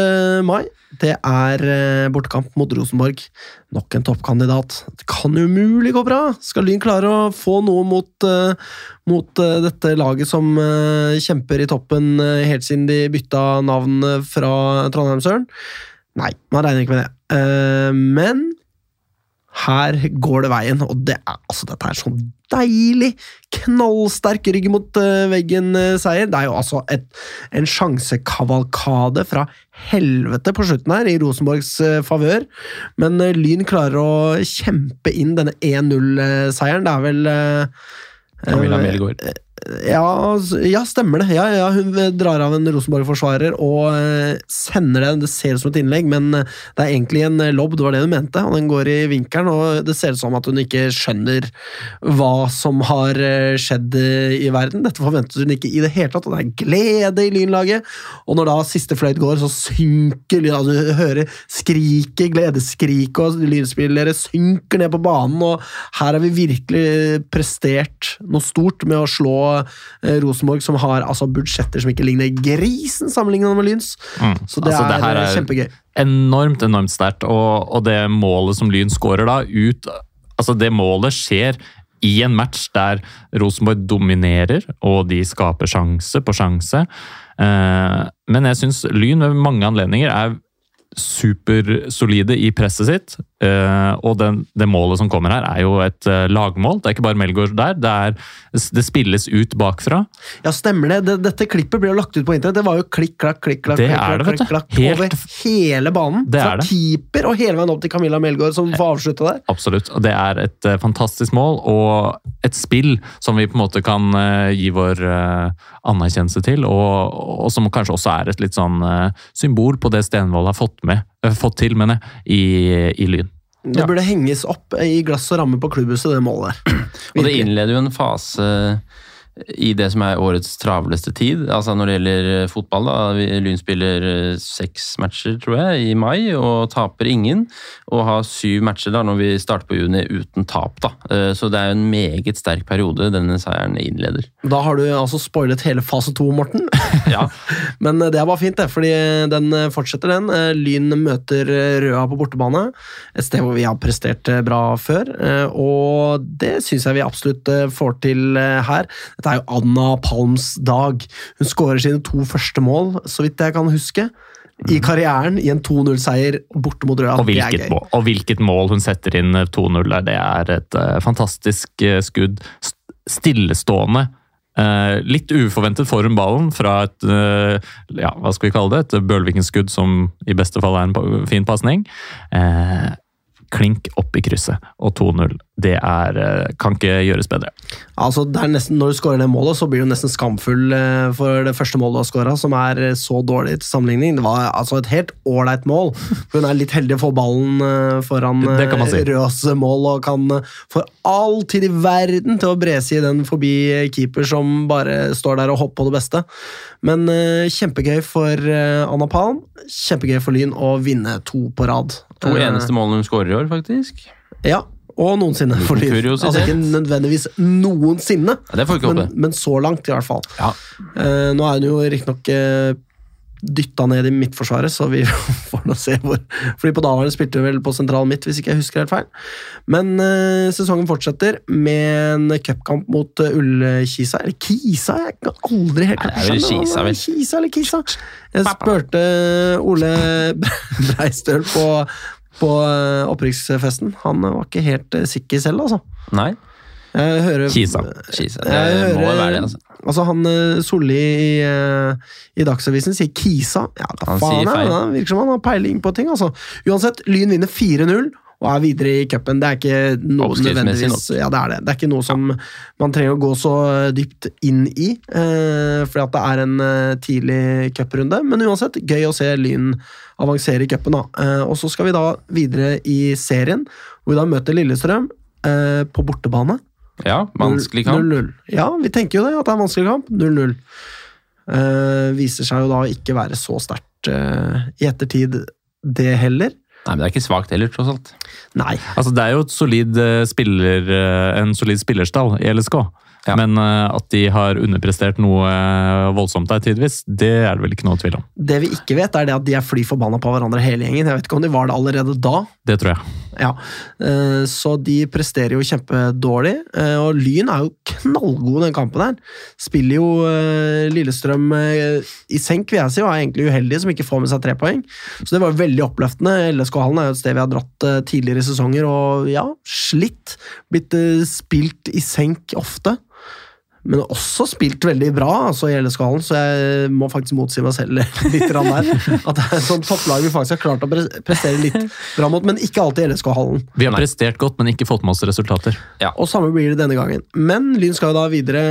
mai. Det er eh, bortekamp mot Rosenborg. Nok en toppkandidat. Det kan umulig gå bra! Skal Lyn klare å få noe mot, eh, mot eh, dette laget som kjemper i toppen helt siden de bytta navn fra Trondheimsøren? Nei, man regner ikke med det. Men her går det veien, og det er, altså, dette er sånn deilig, knallsterk rygg mot eh, veggen-seier. det er jo altså et, en sjansekavalkade fra helvete på slutten her, i Rosenborgs eh, favør. Men eh, Lyn klarer å kjempe inn denne 1-0-seieren. Det er vel eh, Camilla eh, Melgaard. Ja, ja, stemmer det. Ja, ja, hun drar av en Rosenborg-forsvarer og eh, sender det. Det ser ut som et innlegg, men eh, det er egentlig en eh, lobb. Det var det hun mente. og Den går i vinkelen, og det ser ut som at hun ikke skjønner hva som har eh, skjedd eh, i verden. Dette forventet hun ikke i det hele tatt, og det er glede i Lynlaget. Og når da siste fløyt går, så synker Lyn. Altså, du hører skriket, gledesskriket, og lynspillere synker ned på banen. og Her har vi virkelig prestert noe stort med å slå eh, Rosenborg, som har altså, budsjetter som ikke ligner grisen sammenlignet med Lyns. Så det, Altså, det er, her eh, er- kjempegøy. enormt, enormt sterkt. Og, og det målet som Lyn skårer da, ut Altså, det målet skjer i en match der Rosenborg dominerer, og de skaper sjanse på sjanse. Eh, men jeg syns Lyn ved mange anledninger er supersolide i presset sitt. eh, og den, det målet som kommer her, er jo et eh, lagmål. Det er ikke bare Melgaard der. Det, er, det spilles ut bakfra. Ja, stemmer det. det. Dette klippet ble jo lagt ut på internett. Det var jo klikk, klakk, klikk, klakk, Det klikk, er det, klakk, klakk, Helt- over hele banen. Det Fra er keeper og hele veien opp til Camilla Melgaard, som får avslutta der. Absolutt. Og det er et eh, fantastisk mål og et spill som vi på en måte kan gi vår anerkjennelse til, og, og som kanskje også er et litt sånn eh, symbol på det Stenvold har fått, med, eh, fått til mener jeg, i, i Lyn. Det burde henges opp i glass og ramme på klubbhuset, det målet der. Og det innleder jo en fase i det som er årets travleste tid. Altså Når det gjelder eh, fotball, da. Lyn spiller eh, seks matcher, tror jeg, i mai, og taper ingen. Og har syv matcher da når vi starter på juni uten tap, da. Eh, Så det er jo en meget sterk periode denne seieren innleder. Da har du altså spoilet hele fase to, Morten. Ja, Men det er bare fint, det, fordi den fortsetter, den. Lyn møter Røa på bortebane. Et sted hvor vi har prestert bra før. Og det syns jeg vi absolutt får til her. Dette er jo Anna Palms dag. Hun skårer sine to første mål, så vidt jeg kan huske. I karrieren i en 2-0-seier borte mot Røa. Og hvilket, mål, og hvilket mål hun setter inn eh, 2-0 der. Det er et uh, fantastisk uh, skudd. Stillestående. Uh, litt uforventet får hun ballen fra et uh, ja, hva skal vi kalle det, et Bølviken-skudd som i beste fall er en fin pasning. Uh, klink opp i krysset, og 2-0. Det er, eh, kan ikke gjøres bedre. Altså, det er nesten, når du skårer det målet, så blir du nesten skamfull eh, for det første målet du har skåra, som er eh, så dårlig til sammenligning. Det var altså et helt ålreit mål. Hun er litt heldig å få ballen foran si. Røs mål, og kan for all tid i verden til å brese i den forbi keeper som bare står der og hopper på det beste. Men kjempegøy for Anna Palm. Kjempegøy for Lyn å vinne to på rad. To eneste målene hun skårer i år, faktisk. Ja, og noensinne for. Altså ikke nødvendigvis noensinne. Ja, men, men så langt, i hvert fall. Ja. Uh, nå er hun jo riktignok uh, dytta ned i midtforsvaret, så vi får nå se hvor Fordi på daværende spilte hun vel på sentral midt, hvis ikke jeg husker helt feil. Men uh, sesongen fortsetter med en cupkamp mot uh, Ullkisa. Eller Kisa? Jeg kan aldri helt Nei, skjønne Kisa, vel. Kisa eller Kisa. Jeg spurte Ole Breistøl på, på eh, opprykksfesten. Han var ikke helt eh, sikker selv, altså. Nei? Jeg hører Kisa. Skise. jeg hører, må være det, altså. Altså Han eh, Solli i, eh, i Dagsavisen sier Kisa. Ja, Han faen er det. Det virker som han har peiling på ting. altså. Uansett, Lyn vinner 4-0 og er videre i cupen. Det er ikke noe nødvendigvis Ja, det er det. Det er ikke noe som man trenger å gå så dypt inn i, eh, fordi at det er en eh, tidlig cuprunde. Men uansett, gøy å se Lyn avansere i cupen. Eh, og så skal vi da videre i serien, hvor vi da møter Lillestrøm eh, på bortebane. Ja, vanskelig kamp. 0-0. Ja, vi tenker jo det, at det er en vanskelig kamp. 0-0. Eh, viser seg jo da ikke være så sterkt eh, i ettertid, det heller. Nei, men det er ikke svakt heller, tross alt. Nei. Altså, det er jo et solid eh, spiller, eh, en solid spillerstall i LSK. Ja. Men eh, at de har underprestert noe eh, voldsomt der tidvis, det er det vel ikke noe tvil om. Det vi ikke vet, er det at de er fly forbanna på hverandre hele gjengen. Jeg vet ikke om de var det allerede da. Det tror jeg. Ja, eh, Så de presterer jo kjempedårlig. Og Lyn er jo knallgode den kampen her. Spiller jo Lillestrøm i senk, vil jeg si, og er egentlig uheldige som ikke får med seg tre poeng. Så det var veldig oppløftende. LSK-hallen er jo et sted vi har dratt tidligere i sesonger, og ja, slitt. Blitt spilt i senk ofte. Men også spilt veldig bra altså i LSK-hallen, så jeg må faktisk motsi meg selv litt der. At det er et sånt topplag vi faktisk har klart å pre- prestere litt bra mot, men ikke alltid i LSK-hallen. Vi har Nei. prestert godt, men ikke fått med oss resultater. Og samme blir det denne gangen. Men Lyn skal jo da videre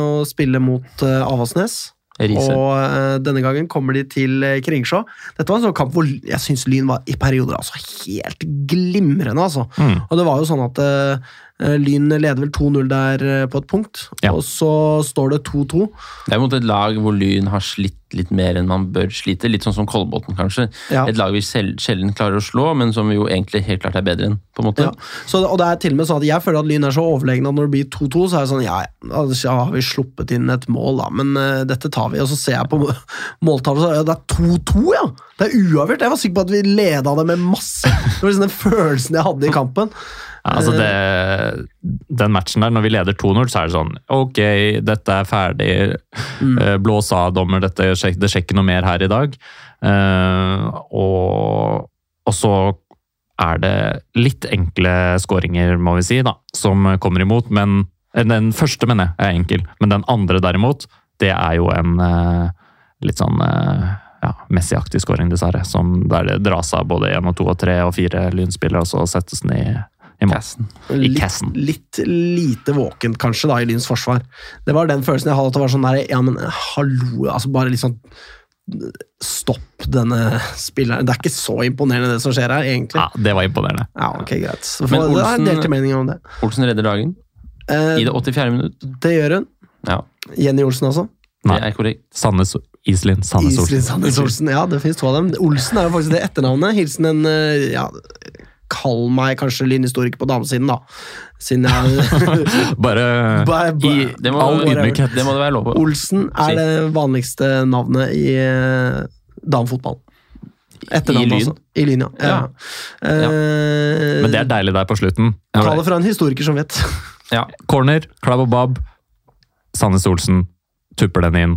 og spille mot uh, Avaldsnes. Riser. Og uh, denne gangen kommer de til uh, Kringsjå. Dette var en sånn kamp hvor jeg syns Lyn var i perioder altså helt glimrende. altså. Mm. Og det var jo sånn at eh, Lyn leder vel 2-0 der eh, på et punkt, Ja. og så står det 2-2. Det er mot et lag hvor Lyn har slitt litt mer enn man bør slite. Litt sånn som Kolbotn, kanskje. Ja. Et lag vi sjelden klarer å slå, men som vi jo egentlig helt klart er bedre enn. på en måte. Ja. Så, og det er til og med sånn at Jeg føler at Lyn er så overlegne at når det blir 2-2, så er det sånn Ja, ja, har vi sluppet inn et mål, da, men uh, dette tar vi. Og så ser jeg på måltallet, så ja, det er 2-2, ja! Det er uavgjort. Jeg var sikker på at vi leda det med masse. Det var liksom den følelsen jeg hadde i kampen. Altså det, den matchen der, når vi leder 2-0, så er det sånn Ok, dette er ferdig. Mm. eh, Blås av, dommer. Dette, det skjer ikke noe mer her i dag. Uh, og, og så er det litt enkle skåringer, må vi si, da, som kommer imot. Men eh, den første, mener jeg, er enkel. Men den andre, derimot, det er jo en uh, litt sånn uh, ja, Messi-aktig skåring, dessverre. Som der det dras av både én og to og tre og fire lynspillere, og så settes den i, i. Cassen. I Litt, cassen. litt lite våkent, kanskje, da, i Lyns forsvar. Det var den følelsen jeg hadde. At det var sånn der, ja, men hallo altså Bare litt sånn Stopp denne spilleren. Det er ikke så imponerende, det som skjer her, egentlig. Ja, det var imponerende. Ja, ok, greit. Så Men Olsen- delte meninger om det. Olsen redder dagen Eh, i det 84. minutt. det gjør hun. Ja, Jenny Olsen, også. Nei. det er korrekt. Sandnes Iselin Sandnes Iselin Olsen. Sandnes Olsen. Ja, det finnes to av dem. Olsen er jo faktisk det etternavnet. Hilsen en eh, ja, Kall meg kanskje lynhistoriker på damesiden, da. Siden jeg Bare Bare- i Det må, all ydmykhet. det må det være lov på. Olsen er det vanligste navnet i eh, damefotball. Etternavn, altså. I Lyn, ja. ja. Ja. Uh, Men det er deilig der på slutten. Ta det fra en historiker som vet. Ja. Corner, klabb og bab. Sandnes Olsen tupper den inn.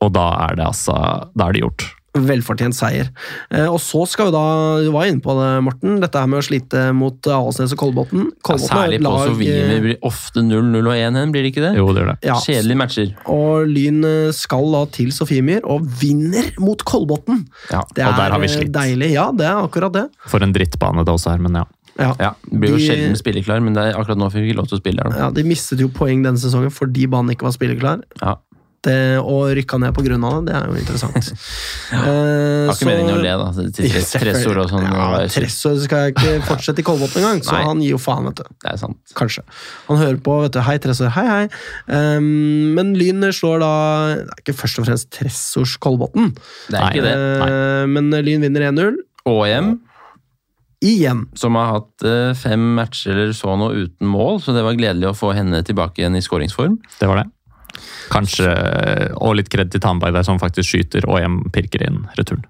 Og da er det altså Da er det gjort. Velfortjent seier. Eh, og så skal jo da, du var inne på det, Morten, dette her med å slite mot Avaldsnes og Kolbotn. Ja, er særlig på lag, Sovimi eh, blir ofte 0-0 og 1-1, blir det ikke det? Jo, det gjør det. ja, Kjedelige matcher. Og Lyn eh, skal da til Sofiemyr og vinner mot Kolbotn. Ja. Det Og der har vi slitt Det slitt. deilig. Ja, det er akkurat det. For en drittbane det også er, men ja. Ja. Ja, det blir jo De- sjelden spilleklar, men det er akkurat nå fikk vi ikke lov til å spille her. Ja, De mistet jo poeng denne sesongen fordi banen ikke var spilleklar. Ja. Det, og rykka ned av det, det er jo interessant. ja. Har ikke meningen å le, da. Tressor Ja, og sånn. Ja, Tressor skal jeg ikke fortsette i Kolbotn engang, så Nei. han gir jo faen, vet du. Det er sant. Kanskje. Han hører på, vet du. Hei, Tressor. Hei, hei. Um, men Lyn slår da Det er ikke først og fremst Tressors Kolbotn, Det ikke det. Eh, men Lyn vinner 1-0. ÅM, Igjen. som har hatt eh, fem matcher eller så nå uten mål, så det var gledelig å få henne tilbake igjen i skåringsform. Det var det. Kanskje Og litt kred til Tandberg der, som faktisk skyter og hjem pirker inn returen.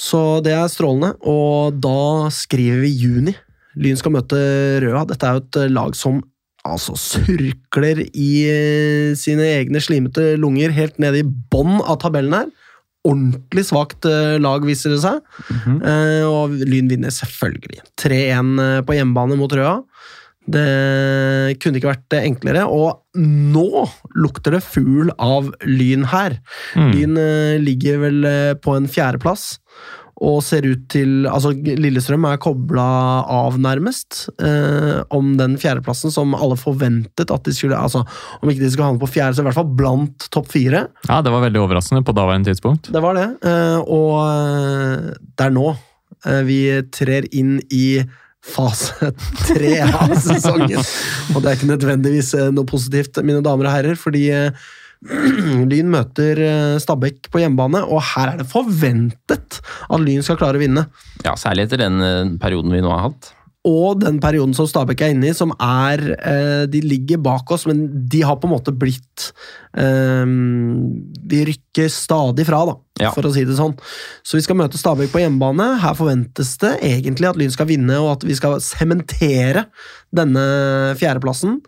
Så det er strålende. Og da skriver vi juni. Lyn skal møte Røa. Dette er jo et lag som altså surkler i eh, sine egne slimete lunger helt nede i bånn av tabellen her. Ordentlig svakt eh, lag, viser det seg. Eh, og Lyn vinner selvfølgelig. 3-1 på hjemmebane mot Røa. Det kunne ikke vært enklere, og nå lukter det fugl av Lyn her. Mm. Lyn eh, ligger vel eh, på en fjerdeplass. Og ser ut til Altså, Lillestrøm er kobla av, nærmest, eh, om den fjerdeplassen som alle forventet at de skulle Altså, om ikke de skulle havne på fjerde, så i hvert fall blant topp fire. Ja, det var veldig overraskende på daværende tidspunkt. Det var det. Eh, og eh, det er nå eh, vi trer inn i fase tre av sesongen. Og det er ikke nødvendigvis eh, noe positivt, mine damer og herrer, fordi eh, Lyn møter eh, Stabæk på hjemmebane, og her er det forventet at Lyn skal klare å vinne. Ja, Særlig etter den perioden vi nå har hatt. Og den perioden som Stabæk er inne i, som er De ligger bak oss, men de har på en måte blitt De rykker stadig fra, da, Ja. for å si det sånn. Så vi skal møte Stabæk på hjemmebane. Her forventes det egentlig at Lyn skal vinne, og at vi skal sementere denne fjerdeplassen,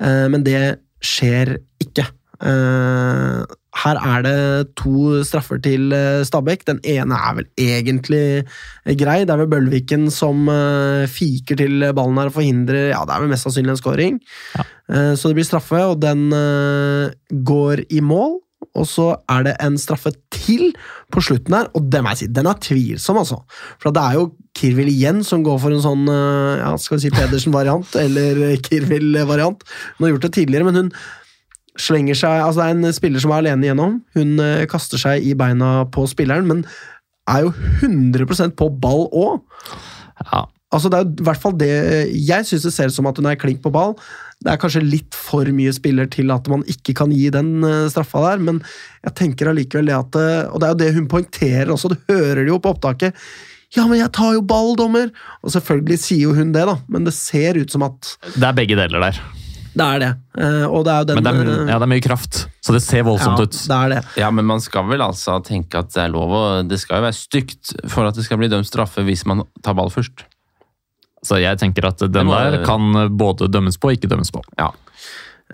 eh, men det skjer ikke. Eh, her er det to straffer til eh, Stabæk. Den ene er vel egentlig grei. Det er vel Bølviken som fiker til ballen her og forhindrer Ja, det er vel mest sannsynlig en scoring. Ja. Så det blir straffe, og den går i mål. Og så er det en straffe til på slutten her, og jeg si, den er tvilsom, altså. For det er jo Kirvil igjen som går for en sånn eh, ja, skal vi si Pedersen-variant, eller Kirvil-variant. Hun har gjort det tidligere, men hun slenger seg Altså, det er en spiller som er alene igjennom. Hun eh, kaster seg i beina på spilleren, men er jo 100% på ball òg. Ja, Altså, det er jo i hvert fall det Jeg syns det ser ut som at hun er klink på ball. Det er kanskje litt for mye spiller til at man ikke kan gi den eh, straffa der, men jeg tenker allikevel det at eh, Og det er jo det hun poengterer også, du hører det jo på opptaket. Ja, men jeg tar jo ball, dommer! Og selvfølgelig sier jo hun det, da, men det ser ut som at det er begge deler der. det er det. Eh, Og det er jo den Men det er, ja, det er mye kraft, så det ser voldsomt ja, ut. det er det. Ja, men man skal vel altså tenke at det er lov å Det skal jo være stygt for at det skal bli dømt straffe hvis man tar ball først. Så jeg tenker at den må- der kan både dømmes på og ikke dømmes på. Ja.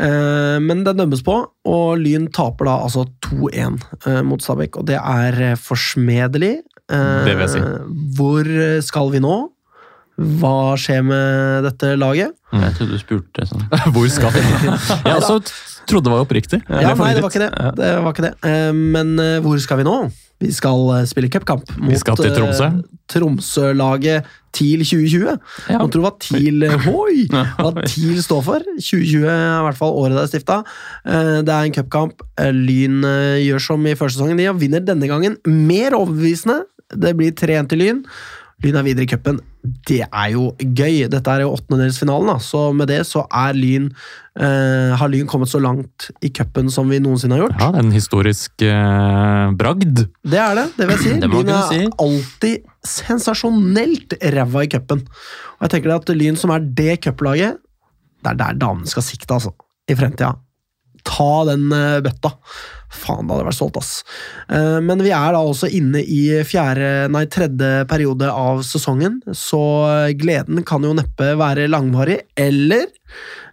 Eh, men den dømmes på, og Lyn taper da altså 2-1 eh, mot Stabæk, og det er eh, forsmedelig. Eh, Det vil jeg si. Hvor skal vi nå? Hva skjer med dette laget? Jeg trodde du spurte sånn. Hvor skal vi? Jeg også trodde det var oppriktig. Ja, nei, det var ikke det. det, var ikke det. Eh, Men hvor skal vi nå? Vi skal spille cupkamp mot skal til Tromsø. Eh, Tromsø-laget TIL 2020. Ja. Må tro hva TIL Hoi! Hva TIL står for. 2020 er i hvert fall året det er stifta. Eh, Det er en cupkamp. Eh, Lyn eh, gjør som i første sesongen. De vinner denne gangen mer overbevisende. Det blir 3-1 til Lyn. Lyn er videre i cupen. Det er jo gøy. Dette er jo åttendedelsfinalen, så med det så er Lyn eh, har Lyn kommet så langt i cupen som vi noensinne har gjort. Ja, det er en historisk eh, bragd. Det er det, det vil jeg si. Det Lyn er si. alltid sensasjonelt ræva i cupen. Og jeg tenker at Lyn, som er det cuplaget, det er der damene skal sikte, altså. I fremtida. Ta den eh, bøtta. Faen, da hadde vært solgt, ass. Eh, Men vi er da også inne i fjerde, nei, tredje periode av sesongen, så gleden kan jo neppe være langvarig. Eller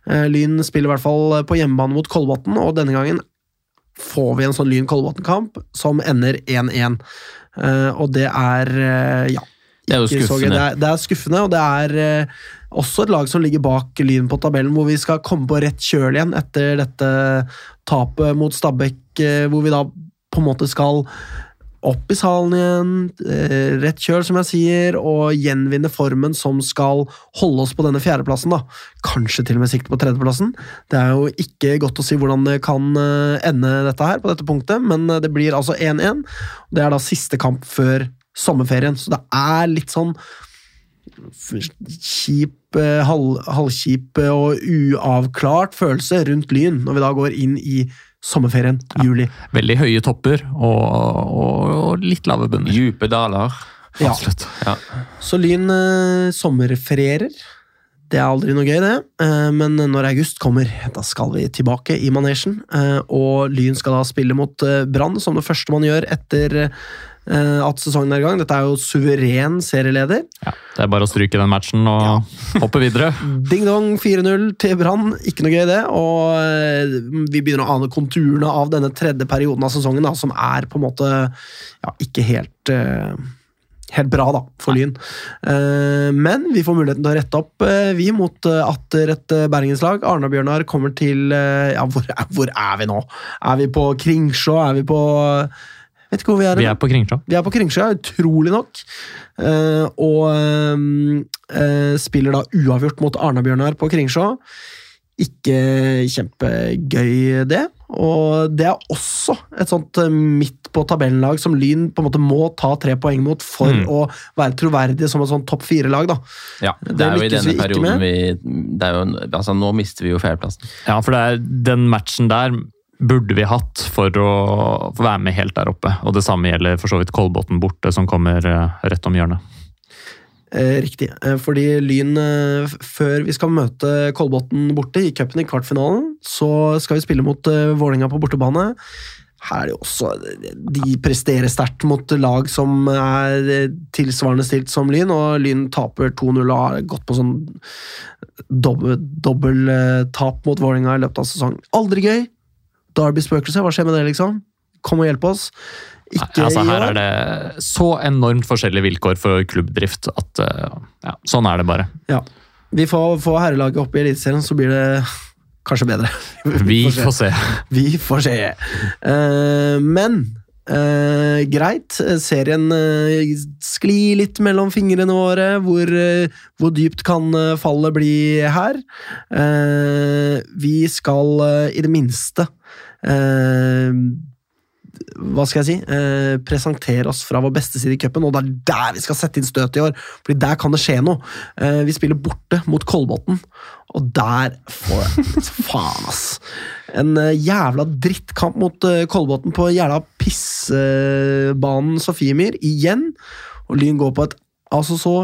eh, Lyn spiller i hvert fall på hjemmebane mot Kolbotn, og denne gangen får vi en sånn Lyn-Kolbotn-kamp som ender 1-1. Eh, og det er eh, ja. Det er jo skuffende. Det er, det er skuffende, og det er eh, også et lag som ligger bak Lyn på tabellen, hvor vi skal komme på rett kjøl igjen etter dette tapet mot Stabæk, eh, hvor vi da på en måte skal opp i salen igjen, eh, rett kjøl, som jeg sier, og gjenvinne formen som skal holde oss på denne fjerdeplassen. da. Kanskje til og med sikte på tredjeplassen. Det er jo ikke godt å si hvordan det kan eh, ende dette her på dette punktet, men eh, det blir altså 1-1. Det er da siste kamp før sommerferien, så det er litt sånn kjip, eh, halv, halvkjip og uavklart følelse rundt Lyn når vi da går inn i sommerferien, juli. Veldig høye topper og, og, og litt lave bunner. Djupe daler. Ja. Ja. Så Lyn eh, sommerferierer. Det er aldri noe gøy, det. Eh, men når august kommer, da skal vi tilbake i manesjen. Eh, og Lyn skal da spille mot eh, Brann som det første man gjør etter eh, at sesongen er i gang. Dette er jo suveren serieleder. Ja, det er bare å stryke den matchen og hoppe videre. Ding-dong 4-0 til Brann. Ikke noe gøy, det. Og eh, vi begynner å ane konturene av denne tredje perioden av sesongen, da, som er på en måte ja, ikke helt eh, Helt bra, da, for Lyn. Eh, men vi får muligheten til å rette opp, eh, vi, mot eh, atter et eh, bergenslag. Arna-Bjørnar kommer til eh, Ja, hvor, er- hvor er vi nå? Er vi på Kringsjå? Er vi på Vet ikke hvor vi er. Vi er på Kringsjå. Vi er på Kringsjø, utrolig nok. Uh, og uh, eh, spiller da uavgjort mot Arna-Bjørnar på Kringsjå. Ikke kjempegøy, det. Og det er også et sånt midt på tabellenlag som Lyn på en måte må ta tre poeng mot for Mm. å være troverdig som et sånt topp fire-lag. da. Ja, det, Det er jo i denne perioden vi det er jo, altså Nå mister vi jo fjerdeplassen. Ja, for det er den matchen der burde vi hatt for å være med helt der oppe. Og det samme gjelder for så vidt Kolbotn borte, som kommer eh, rett om hjørnet. Eh, riktig. Eh, fordi Lyn, før vi skal møte Kolbotn borte i cupen i kvartfinalen, så skal vi spille mot Vålinga på bortebane. Her er det jo også De presterer sterkt mot lag som er tilsvarende stilt som Lyn, og Lyn taper 2-0 og har gått på sånn dobbel, dobbel mot Vålerenga i løpet av sesongen. Aldri gøy! Derby spøkelse, hva skjer med det, liksom? Kom og hjelp oss. Ikke altså, her er det så enormt forskjellige vilkår for klubbdrift at eh, ja, sånn er det bare. Ja. Vi får får herrelaget opp i Eliteserien, så blir det kanskje bedre. Vi se. får se. Vi får se. Uh, men uh, greit. Serien uh, sklir litt mellom fingrene våre. Hvor, hvor dypt kan fallet bli her? Vi skal i det minste hva skal jeg si, eh, presentere oss fra vår beste side i cupen, og det er der vi skal sette inn støtet i år. Fordi der kan det skje noe. Eh, vi spiller borte mot Kolbotn, og der får Faen, ass! En eh, jævla drittkamp mot eh, Kolbotn på jævla pissebanen Sofiemyr igjen. Og Lyn går på et altså så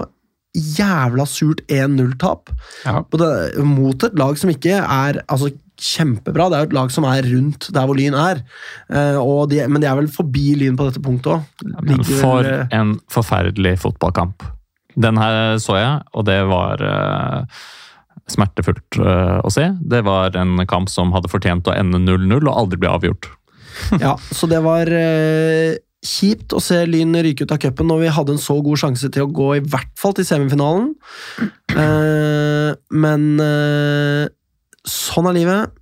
jævla surt 1-0-tap Ja. mot et lag som ikke er altså, kjempebra. Det er jo et lag som er rundt der hvor Lyn er. Eh, og de, men de er vel forbi Lyn på dette punktet òg. For en forferdelig fotballkamp. Den her så jeg, og det var eh, smertefullt eh, å se. Det var en kamp som hadde fortjent å ende 0-0 og aldri bli avgjort. Ja, så det var kjipt å se Lyn ryke ut av cupen når vi hadde en så god sjanse til å gå i hvert fall til semifinalen. Men sånn er livet.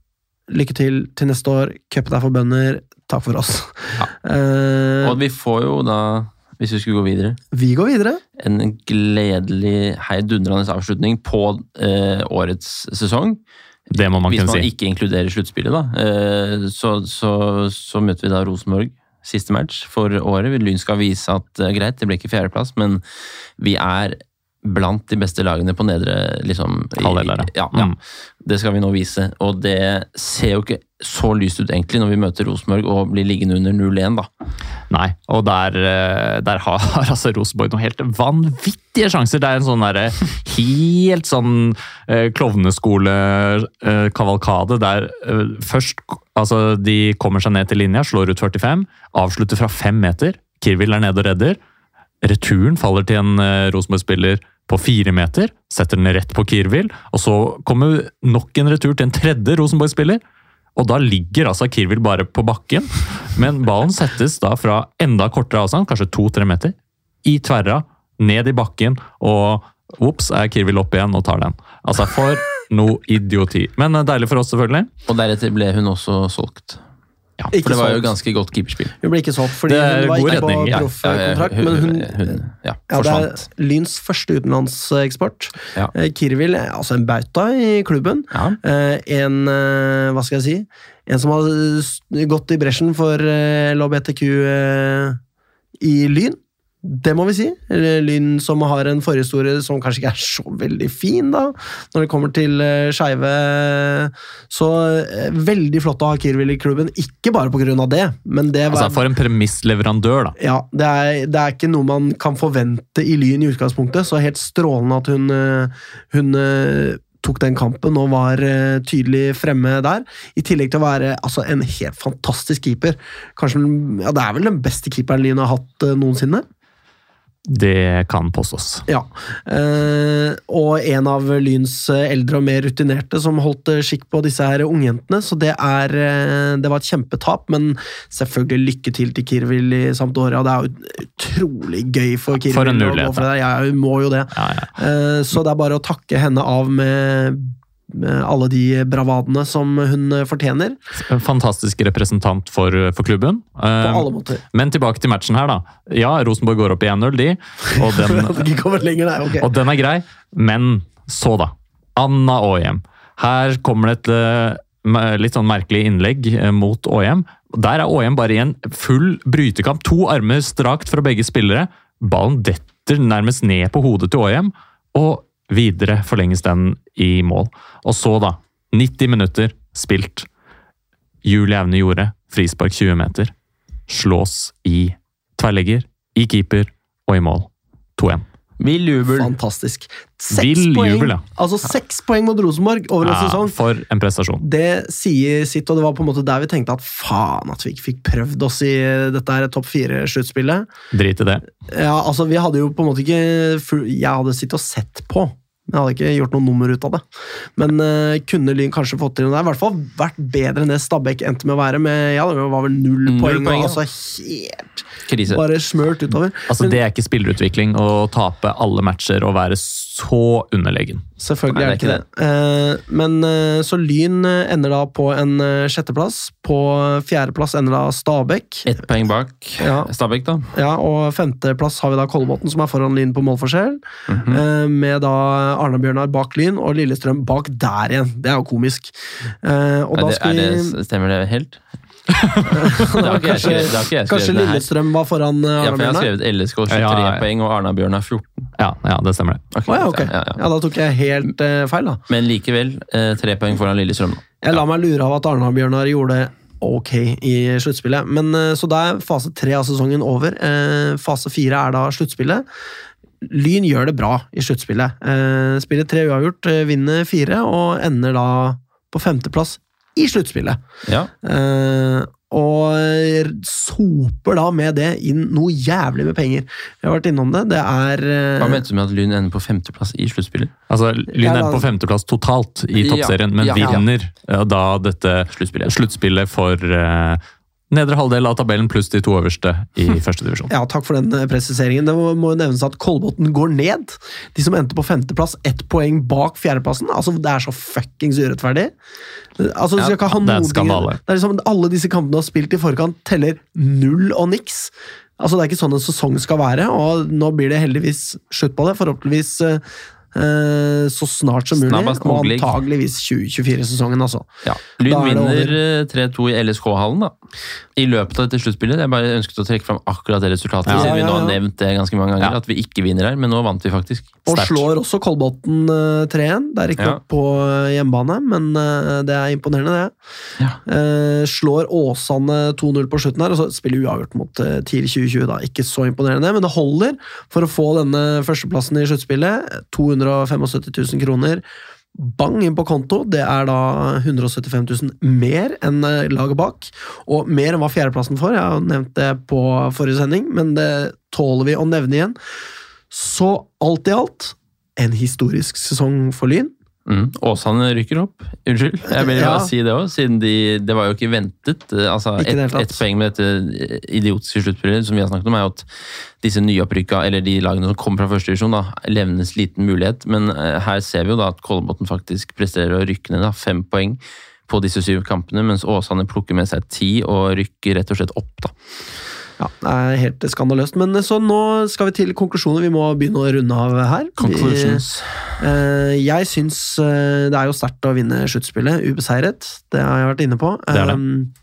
Lykke til til neste år. Cupen er for bønder. Takk for oss. Ja. Eh, Og vi får jo da, hvis vi skulle gå videre, vi går videre. en gledelig heidundrende avslutning på eh, årets sesong. Det må man Hvis kunne man si. ikke inkluderer sluttspillet, da. Eh, så, så, så møter vi da Rosenborg siste match for året. Lyn skal vise at eh, greit, det ble ikke fjerdeplass, men vi er blant de beste lagene på nedre liksom, Halvdel ja. ja. Mm. Det skal vi nå vise. Og det ser jo ikke så lyst ut egentlig når vi møter Rosenborg og blir liggende under 0-1, da. Nei, og der, eh, der har altså Rosenborg noen helt vanvittige sjanser. Det er en sånn derre helt sånn eh, klovneskole-kavalkade der eh, først Altså, de kommer seg ned til linja, slår ut 45, avslutter fra fem meter. Kirvil er nede og redder. Returen faller til en eh, Rosenborg-spiller på fire meter, setter den rett på Kirvil. Og så kommer nok en retur til en tredje Rosenborg-spiller. Og da ligger altså Kirvil bare på bakken, men ballen settes da fra enda kortere avstand, kanskje to-tre meter, i tverra, ned i bakken, og ops, er Kirvil opp igjen og tar den. Altså, for noe idioti. Men eh, deilig for oss, selvfølgelig. Og deretter ble hun også solgt. Ja, Ikke For det var jo ganske godt keeperspill. Hun ble ikke solgt fordi hun var ikke ikke på proffkontrakt, ja. men hun, ja, ja, det er Lyns første utenlandseksport. Ja. Eh, Kirvil altså en bauta i klubben. Eh, En eh, Hva skal jeg si? En som har gått i bresjen for LHBTQ i Lyn. Det må vi si. Lyn som har en forhistorie som kanskje ikke er så veldig fin, da, når det kommer til uh, skeive. Så eh, veldig flott å ha Kirvil i klubben. Ikke bare av det, men det var Altså, for en premissleverandør, da. ja, det er, det er ikke noe man kan forvente i Lyn i utgangspunktet, så helt strålende at hun, eh, hun eh, tok den kampen og var eh, tydelig fremme der. I tillegg til å være altså, en helt fantastisk keeper. Kanskje, ja, Det er vel den beste keeperen Lyn har hatt eh, noensinne. Det kan påstås. Ja, eh, og en av Lyns eldre og mer rutinerte som holdt eh, skikk på disse her ungjentene, så det er eh, Det var et kjempetap, men selvfølgelig lykke til til Kirvil i Sampdoria. Det er jo utrolig gøy for Kirvil. For en å gå for det. Ja, hun må jo det. Ja, ja. Eh, så det er bare å takke henne av med alle de bravadene som hun eh, fortjener, En fantastisk representant for, for klubben. på Eh, alle måter. Men tilbake til matchen her, da. Ja, Rosenborg går opp i 1-0, de. Og den, lenger, nei, okay. og den er grei. Men så, da. Anna Aahjem. Her kommer det et eh, litt sånn merkelig innlegg eh, mot Aahjem. Der er Aahjem bare i en full brytekamp. To armer strakt fra begge spillere. Ballen detter nærmest ned på hodet til Aahjem, og videre forlenges den i mål. Og så, da. 90 minutter spilt. Julie Aune gjorde frispark 20 meter. Slås i tverrlegger, i keeper og i mål. 2-1. Vill jubel. Fantastisk. Seks Vill poeng, jubel, ja. altså seks poeng mot Rosenborg over en Ja, sesong. for en prestasjon. Det sier sitt, og det var på en måte der vi tenkte at faen at vi ikke fikk prøvd oss i dette her topp fire-sluttspillet. Drit i det. Ja, altså Vi hadde jo på en måte ikke Jeg hadde sittet og sett på. Jeg hadde ikke gjort noe nummer ut av det. Men uh, kunne Lyn kanskje fått til noe der? I hvert fall vært bedre enn det Stabæk endte med å være. Med, ja, det var vel null, Null poeng. poeng, ja. altså helt Krise. Bare smørt utover. Altså, Det er ikke spillerutvikling å tape alle matcher og være så underlegen. Selvfølgelig Nei, er det ikke det. Eh, men eh, så Lyn eh, ender da på en sjetteplass. På fjerdeplass ender da Stabæk. Ett poeng bak Ja. Stabæk, da. Ja, og femteplass har vi da Kolbotn, som er foran Lyn på målforskjell. Mhm. eh, med da Arna-Bjørnar bak Lyn og Lillestrøm bak der igjen. Det er jo komisk. Og Er da skal er vi det, stemmer det helt? Det har ikke jeg skrevet, det har ikke jeg Kanskje skrevet det her. Lillestrøm var foran eh, Ja, for jeg har Arna-Bjørnar? skrevet LSK 23 Ja, ja. poeng og Arna-Bjørnar 14. Ja, ja, det stemmer det. Å ja, ok. ja, ja. Ja, da tok jeg helt eh, feil, da. Men likevel eh, tre poeng foran Lillestrøm. da. Jeg la meg lure av at Arna-Bjørnar gjorde det ok i sluttspillet. Men, eh, så da er fase tre av sesongen over. Eh, Fase fire er da sluttspillet. Lyn gjør det bra i sluttspillet. Eh, Spiller tre uavgjort, eh, vinner fire og ender da på femteplass i sluttspillet. Ja. Uh, og eh, soper da med det inn noe jævlig med penger. Vi har vært innom det. Det er uh, Hva mente du med at Lyn ender på femteplass i sluttspillet? Altså, Lyn Ja, er da- på femteplass totalt i Ja, toppserien, men ja, ja. vinner ja, da dette Sluttspillet. for eh, nedre halvdel av tabellen pluss de to øverste i første divisjon. Ja, takk for den eh, presiseringen. Det må, jo nevnes at Kolbotn går ned. De som endte på femteplass, ett poeng bak fjerdeplassen. Altså, Det er så fuckings urettferdig. Altså, du skal Ja, det er en skandale. Det er liksom, alle disse kampene du har spilt i forkant, teller null og niks. Altså, Det er ikke sånn en sesong skal være, og nå blir det heldigvis slutt på det. Forhåpentligvis eh, så snart som mulig, og antageligvis 2024-sesongen, altså. Ja. Lyn er vinner eh, 3-2 i LSK-hallen da. i løpet av dette sluttspillet. Jeg bare ønsket å trekke fram akkurat det resultatet, Ja, siden vi ja, nå har nevnt det ganske mange ganger, at vi ikke vinner her, men nå vant vi faktisk. Og Stert. slår også Kolbotn eh, 3-1. Det er ikke nok på eh, hjemmebane, men eh, det er imponerende, det. Ja. Eh, slår Åsane 2-0 på slutten her, og så spiller uavgjort mot uh, TIL 2020. da. Ikke så imponerende, men det holder for å få denne førsteplassen i sluttspillet. 275 000 kroner. Bang inn på konto. Det er da 175 000 mer enn eh, laget bak. Og mer enn hva fjerdeplassen får. Jeg har nevnt det på forrige sending, men det tåler vi å nevne igjen. Så alt i alt en historisk sesong for Lyn. Mm. Åsane rykker opp. Unnskyld, jeg vil Ja. si det òg, siden de, det var jo ikke ventet. Eh, Altså, Ikke et, et poeng med dette eh, idiotiske sluttspillet som vi har snakket om, er jo at disse nyopprykka, eller de lagene som kommer fra første divisjon, da, levnes liten mulighet. Men uh, her ser vi jo da at Kolbotn faktisk presterer å rykke ned da, fem poeng på disse syv kampene, mens Åsane plukker med seg ti og rykker rett og slett opp. da. Ja, Det er helt skandaløst. Men så nå skal vi til konklusjoner. Vi må begynne å runde av her. Conclusions. Vi, eh, jeg syns eh, det er jo sterkt å vinne sluttspillet ubeseiret. Det har jeg vært inne på. Det er det. Um,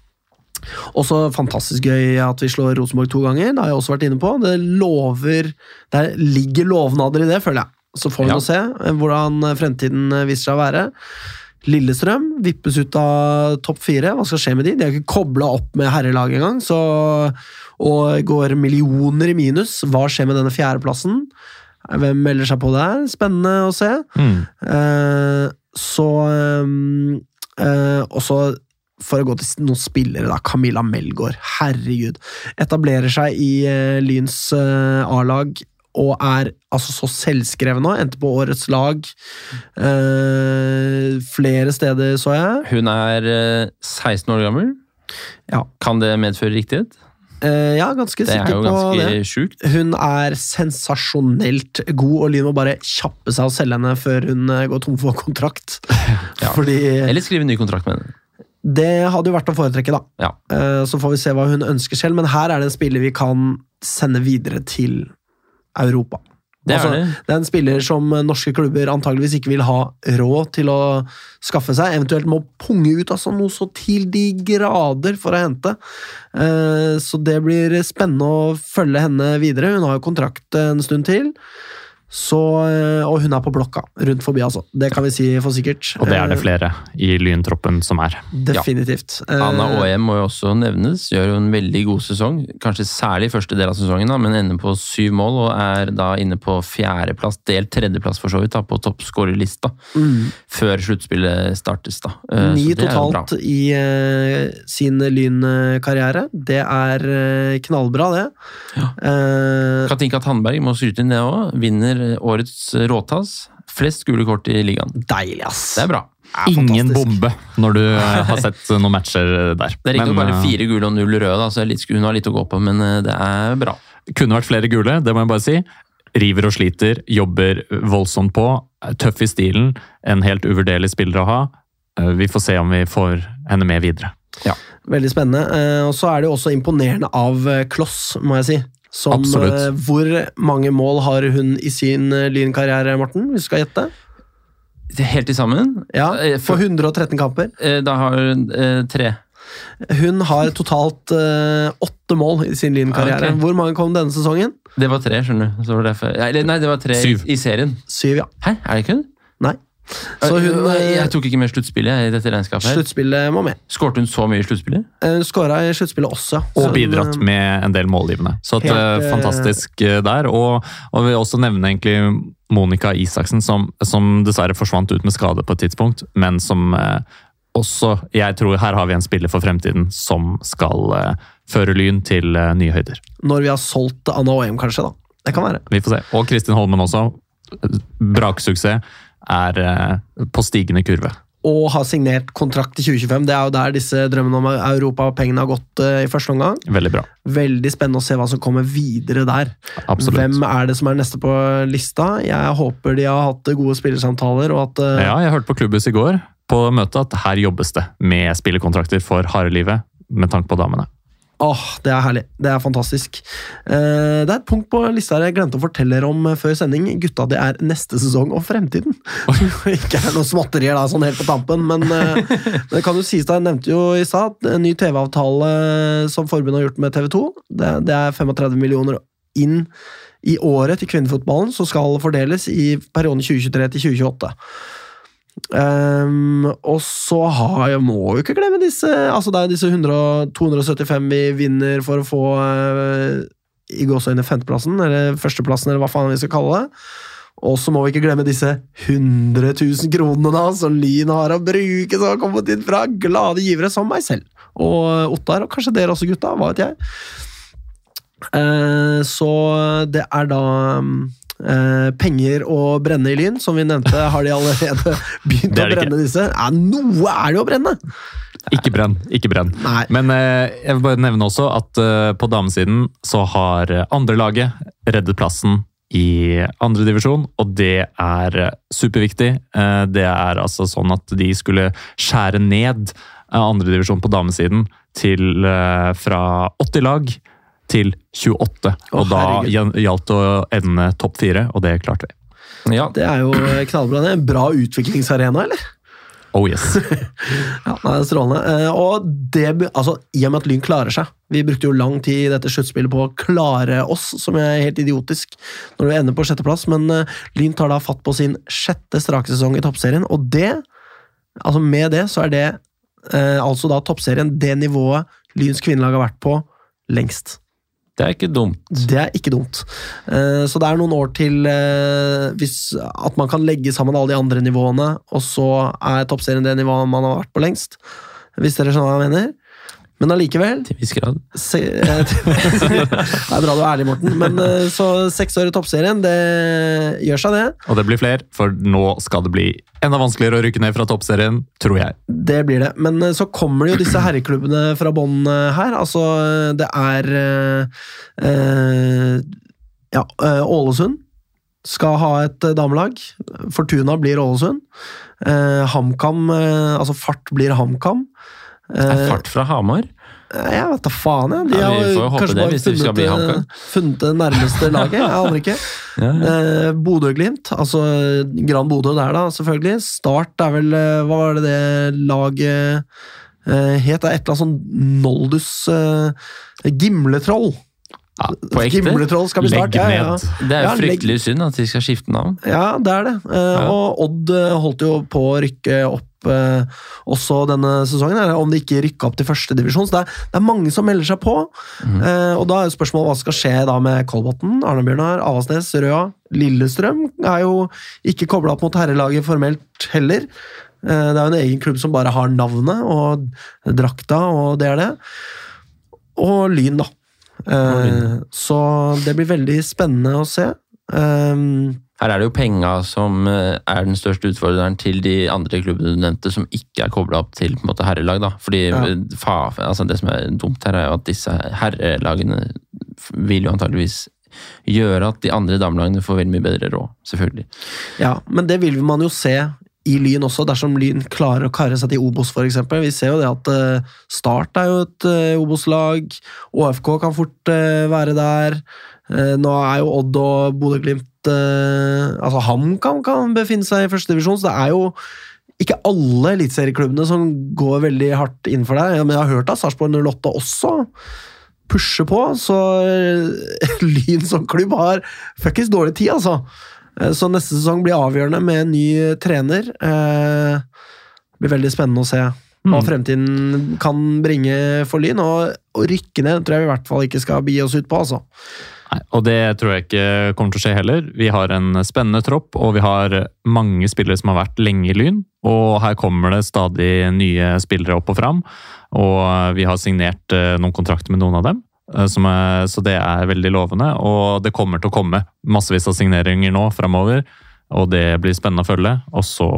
også fantastisk gøy at vi slår Rosenborg to ganger. Det har jeg også vært inne på. Det lover Det ligger lovnader i det, føler jeg. Så får vi Ja. nå se eh, hvordan fremtiden eh, viser seg å være. Lillestrøm vippes ut av topp fire. Hva skal skje med de? De har ikke kobla opp med herrelaget engang, så, og går millioner i minus. Hva skjer med denne fjerdeplassen? Hvem melder seg på der? Spennende å se. Mm. Eh, så eh, Og så for å gå til noen spillere, da. Camilla Melgaard. Herregud. Etablerer seg i eh, Lyns eh, A-lag og er altså så selvskreven nå. Endte på årets lag eh, flere steder, så jeg. Hun er eh, 16 år gammel. Ja. Kan det medføre riktighet? Eh, ja, ganske Det Det er jo ganske sjukt. Hun er sensasjonelt god, og Lyn må bare kjappe seg og selge henne før hun eh, går tom for kontrakt. Ja. Fordi Eller skrive ny kontrakt med henne. det hadde jo vært å foretrekke, da. Ja. Eh, Så får vi se hva hun ønsker selv, men her er det en spiller vi kan sende videre til Europa. Det er Altså, det. er en spiller som norske klubber antageligvis ikke vil ha råd til å skaffe seg, eventuelt må punge ut altså noe så til de grader for å hente. Eh, Så det blir spennende å følge henne videre. Hun har jo kontrakt en stund til. Så, eh, og hun er på blokka rundt forbi, altså. Det kan vi si for sikkert. Og det er det Eh, flere i lyntroppen som er. Definitivt. Ja. Anna Aaem må jo også nevnes. Gjør jo en veldig god sesong. Kanskje særlig første del av sesongen, da, men ender på syv mål og er da inne på fjerdeplass, delt tredjeplass for så vidt, da, på toppskårerlista. Mm. Før sluttspillet startes, da. Eh, Ni totalt i uh, sin Lyn-karriere. Det er eh, knallbra, det. Eh, Katinka Tandberg må skryte inn det òg. Vinner årets råtass. Flest gule kort i ligaen. deilig, ass! Det er bra. er Ingen bombe når du eh, har sett noen matcher der. Det er riktignok bare eh, fire gule og null røde, da, så litt, hun har litt å gå på, men eh, det er bra. Kunne vært flere gule, det må jeg bare si. River og sliter, jobber voldsomt på. Tøff i stilen. En helt uvurderlig spiller å ha. Eh, Vi får se om vi får henne med videre. Ja. Veldig spennende. Eh, og så er det jo også imponerende av eh, Kloss, må jeg si. Som, eh, hvor mange mål har hun i sin eh, Lyn-karriere, Morten? Hvis du skal gjette? Helt til sammen. Ja, På For 113 kamper. eh, Da har hun eh, tre. Hun har totalt eh, åtte mål i sin Lyn-karriere. Okay. Hvor mange kom denne sesongen? Det var tre, skjønner du. Så var det derfor. Ja, nei, det var tre Syv. i serien. Syv, ja. Hæ, er det ikke det? Så hun jeg, eh, jeg tok ikke med sluttspillet i dette regnskapet. her. Sluttspillet må med. Skårte hun så mye i sluttspillet? Eh, Hun skåra i sluttspillet også. Og hun, bidratt eh, med en del målgivende. Så at, Helt, eh, eh, fantastisk eh, der. Og, og vil også nevne egentlig Monica Isaksen, som, som dessverre forsvant ut med skade på et tidspunkt, men som eh, også Jeg tror her har vi en spiller for fremtiden som skal eh, føre Lyn til eh, nye høyder. Når vi har solgt Anna OM, kanskje. da. Det kan være. Vi får se. Og Kristin Holmen også. Braksuksess. Er eh, på stigende kurve. Og har signert kontrakt til 2025. Det er jo der disse drømmene om Europa og pengene har gått eh, i første omgang. Veldig bra. Veldig spennende å se hva som kommer videre der. Absolutt. Hvem er det som er neste på lista? Jeg håper de har hatt gode spillersamtaler, og at eh, Ja, jeg hørte på Klubbhus i går på møtet at her jobbes det med spillekontrakter for harde livet med tanke på damene. Åh, det er herlig. Det er fantastisk. Eh, det er et punkt på lista jeg glemte å fortelle dere om eh, før sending. Gutta, det er neste sesong og fremtiden. Ikke er noe småtterier da, sånn helt på tampen, men eh, det kan jo sies da, jeg nevnte jo i stad, en ny TV-avtale som forbundet har gjort med TV 2. Det, det er 35 millioner inn i året til kvinnefotballen, som skal fordeles i perioden 2023 til 2028. Ehm, og så har jeg må jo ikke glemme disse altså Det er disse 100, 275 vi vinner for å få uh, i gåseøyne femteplassen, eller førsteplassen, eller hva faen vi skal kalle det. Og så må vi ikke glemme disse 100 000 kronene da, som Lyn har å bruke, som har kommet inn fra glade givere som meg selv og Ottar, og kanskje dere også, gutta. Hva vet jeg. Uh, så det er da eh, penger å brenne i Lyn, som vi nevnte. Har de allerede begynt å brenne ikke. disse? Ja, noe er det å brenne! Ikke brenn, ikke brenn. Nei. Men eh, jeg vil bare nevne også at eh, på damesiden så har eh, andrelaget reddet plassen i andredivisjon, og det er eh, superviktig. Eh, det er altså sånn at de skulle skjære ned eh, andredivisjon på damesiden til eh, fra 80 lag til 28. Å, Og da gjaldt det å ende topp fire, og det klarte vi. Ja, Det er jo knallbra. det. En bra utviklingsarena, eller? Oh yes. Ja, nei, det er Strålende. Eh, Og det, altså, I og med at Lyn klarer seg Vi brukte jo lang tid i dette sluttspillet på å klare oss, som er helt idiotisk når du ender på sjetteplass, men eh, Lyn tar da fatt på sin sjette strake sesong i toppserien, og det Altså Med det så er det eh, altså da toppserien det nivået Lyns kvinnelag har vært på lengst. Det er ikke dumt. Det er ikke dumt. Eh, Så det er noen år til eh, at man kan legge sammen alle de andre nivåene, og så er toppserien det nivået man har vært på lengst. Hvis dere skjønner hva jeg mener. Men allikevel Til en viss grad. se, eh, Det er bra du er ærlig, Morten. Men eh, Så seks år i toppserien, det gjør seg, det. Og det blir flere, for nå skal det bli enda vanskeligere å rykke ned fra toppserien, tror jeg. Det blir det. Men eh, så kommer det jo disse herreklubbene fra bånn eh, her. Altså, eh, det er eh, eh, Ja, eh, Ålesund skal ha et eh, damelag. Fortuna blir Ålesund. Eh, HamKam eh, Altså Fart blir HamKam. Er Eh, fart fra Hamar? jeg vet da faen, jeg. De Ja, har håpe kanskje det bare funnet, funnet det nærmeste laget. Jeg aner ikke. Ja, ja. Eh, Bodø-Glimt, altså Gran Bodø der, da, selvfølgelig. Start er vel eh, Hva var det det laget eh, het? Det er et eller annet sånn Noldus eh, Gimletroll. Ja, På ekte? Legg Ja, ja. Det er Ja, jo fryktelig synd at de skal skifte navn. ja, det er det. Eh, Ja. Og Odd holdt jo på å rykke opp eh, også denne sesongen, eller om de ikke rykker opp til førstedivisjon. Så det er, det er mange som melder seg på. Eh, og da er jo spørsmålet hva skal skje da med Kolbotn, Arne-Bjørnar, Avasnes, Røa. Lillestrøm er jo ikke kobla opp mot herrelaget formelt heller. Eh, det er jo en egen klubb som bare har navnet og drakta, og det er det. Og Lyn, da. Eh, så det blir veldig spennende å se. Um, Her er det jo penga som eh, er den største utfordreren til de andre klubbene du nevnte, som ikke er kobla opp til på en måte herrelag. da. Fordi Ja. fa, altså Det som er dumt her, er jo at disse herrelagene vil jo antageligvis gjøre at de andre damelagene får veldig mye bedre råd. Selvfølgelig. Ja, men det vil man jo se i Lyn også, dersom Lyn klarer å karre seg til Obos, f.eks. Vi ser jo det at eh, Start er jo et eh, Obos-lag. ÅFK kan fort være der. Eh, nå er jo Odd og Bodø-Glimt eh, Altså HamKam kan befinne seg i førstedivisjon, så det er jo ikke alle eliteserieklubbene som går veldig hardt inn for deg. Men jeg har hørt at Sarpsborg 08 også pusher på, så eh, Lyn som klubb har fuckings dårlig tid, altså. Så neste sesong blir avgjørende med en ny trener. Eh, Det blir veldig spennende å se hva Mm. fremtiden kan bringe for Lyn. Og å rykke ned tror jeg vi i hvert fall ikke skal bi oss ut på, altså. Nei, og det tror jeg ikke kommer til å skje heller. Vi har en spennende tropp, og vi har mange spillere som har vært lenge i Lyn. Og her kommer det stadig nye spillere opp og fram. Og vi har signert eh, noen kontrakter med noen av dem. eh, er, så det er veldig lovende, og det kommer til å komme massevis av signeringer nå framover. Og det blir spennende å følge. Og så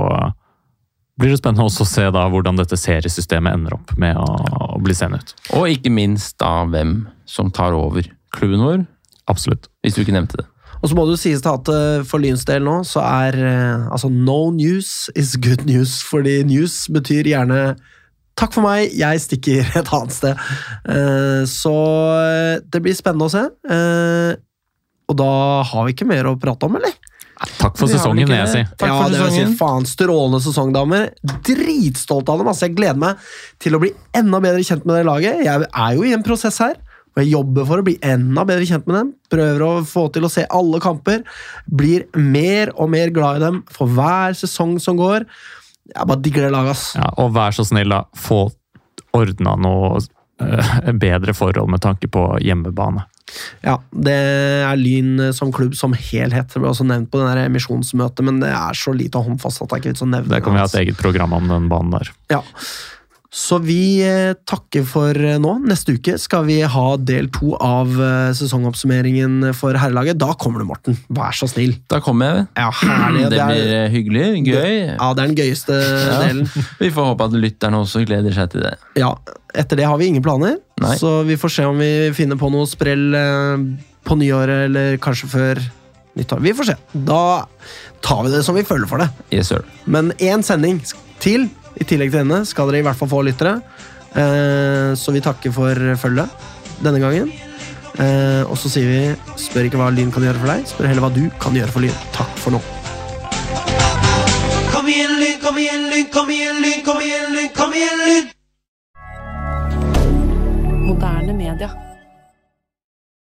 blir det spennende også å se da hvordan dette seriesystemet ender opp med å, å bli seende ut. Og ikke minst da hvem som tar over klubben vår, Absolutt. hvis du ikke nevnte det. Og så må det jo sies til at eh, for Lyns del nå, så er eh, altså no news is good news. Fordi news betyr gjerne takk for meg, jeg stikker et annet sted. Eh, Så det blir spennende å se. Eh, Og da har vi ikke mer å prate om, eller? Takk for sesongen, vil jeg si. Takk ja, for det vil jeg si. Faen, strålende sesong, damer. Dritstolt av dem. Altså, jeg gleder meg til å bli enda bedre kjent med det laget. Jeg er jo i en prosess her. Og jeg jobber for å bli enda bedre kjent med dem. Prøver å få til å se alle kamper. Blir mer og mer glad i dem for hver sesong som går. Jeg bare digger det laget, ass. Ja, og vær så snill, da. Få ordna noe eh, bedre forhold med tanke på hjemmebane. Ja, Det er Lyn som klubb som helhet. Det ble også nevnt på det emisjonsmøtet, men det er så lite håndfast at det er ikke vits å nevne Det kan vi ha et eget program om den banen der. Ja. Så vi eh, takker for eh, nå. Neste uke skal vi ha del to av eh, sesongoppsummeringen for herrelaget. Da kommer du, Morten. Vær så snill. Da kommer jeg. Ja, herlig. Det blir hyggelig, gøy. ja, det er den gøyeste Ja. delen. Vi får håpe at lytterne også gleder seg til det. Ja, Etter det har vi ingen planer, Nei. så vi får se om vi finner på noe sprell på nyåret, eller kanskje før nyttår. Vi får se. Da tar vi det som vi føler for det. Yes, sir. Men én sending til, i tillegg til henne skal dere i hvert fall få lyttere. Eh, så vi takker for følget denne gangen. Eh, og så sier vi spør ikke hva Lyn kan gjøre for deg, spør heller hva du kan gjøre for Lyn. Takk for nå. Kom igjen, Lyn, kom igjen, Lyn, kom igjen, Lyn, kom igjen, Lyn, kom igjen, Lyn! Moderne media.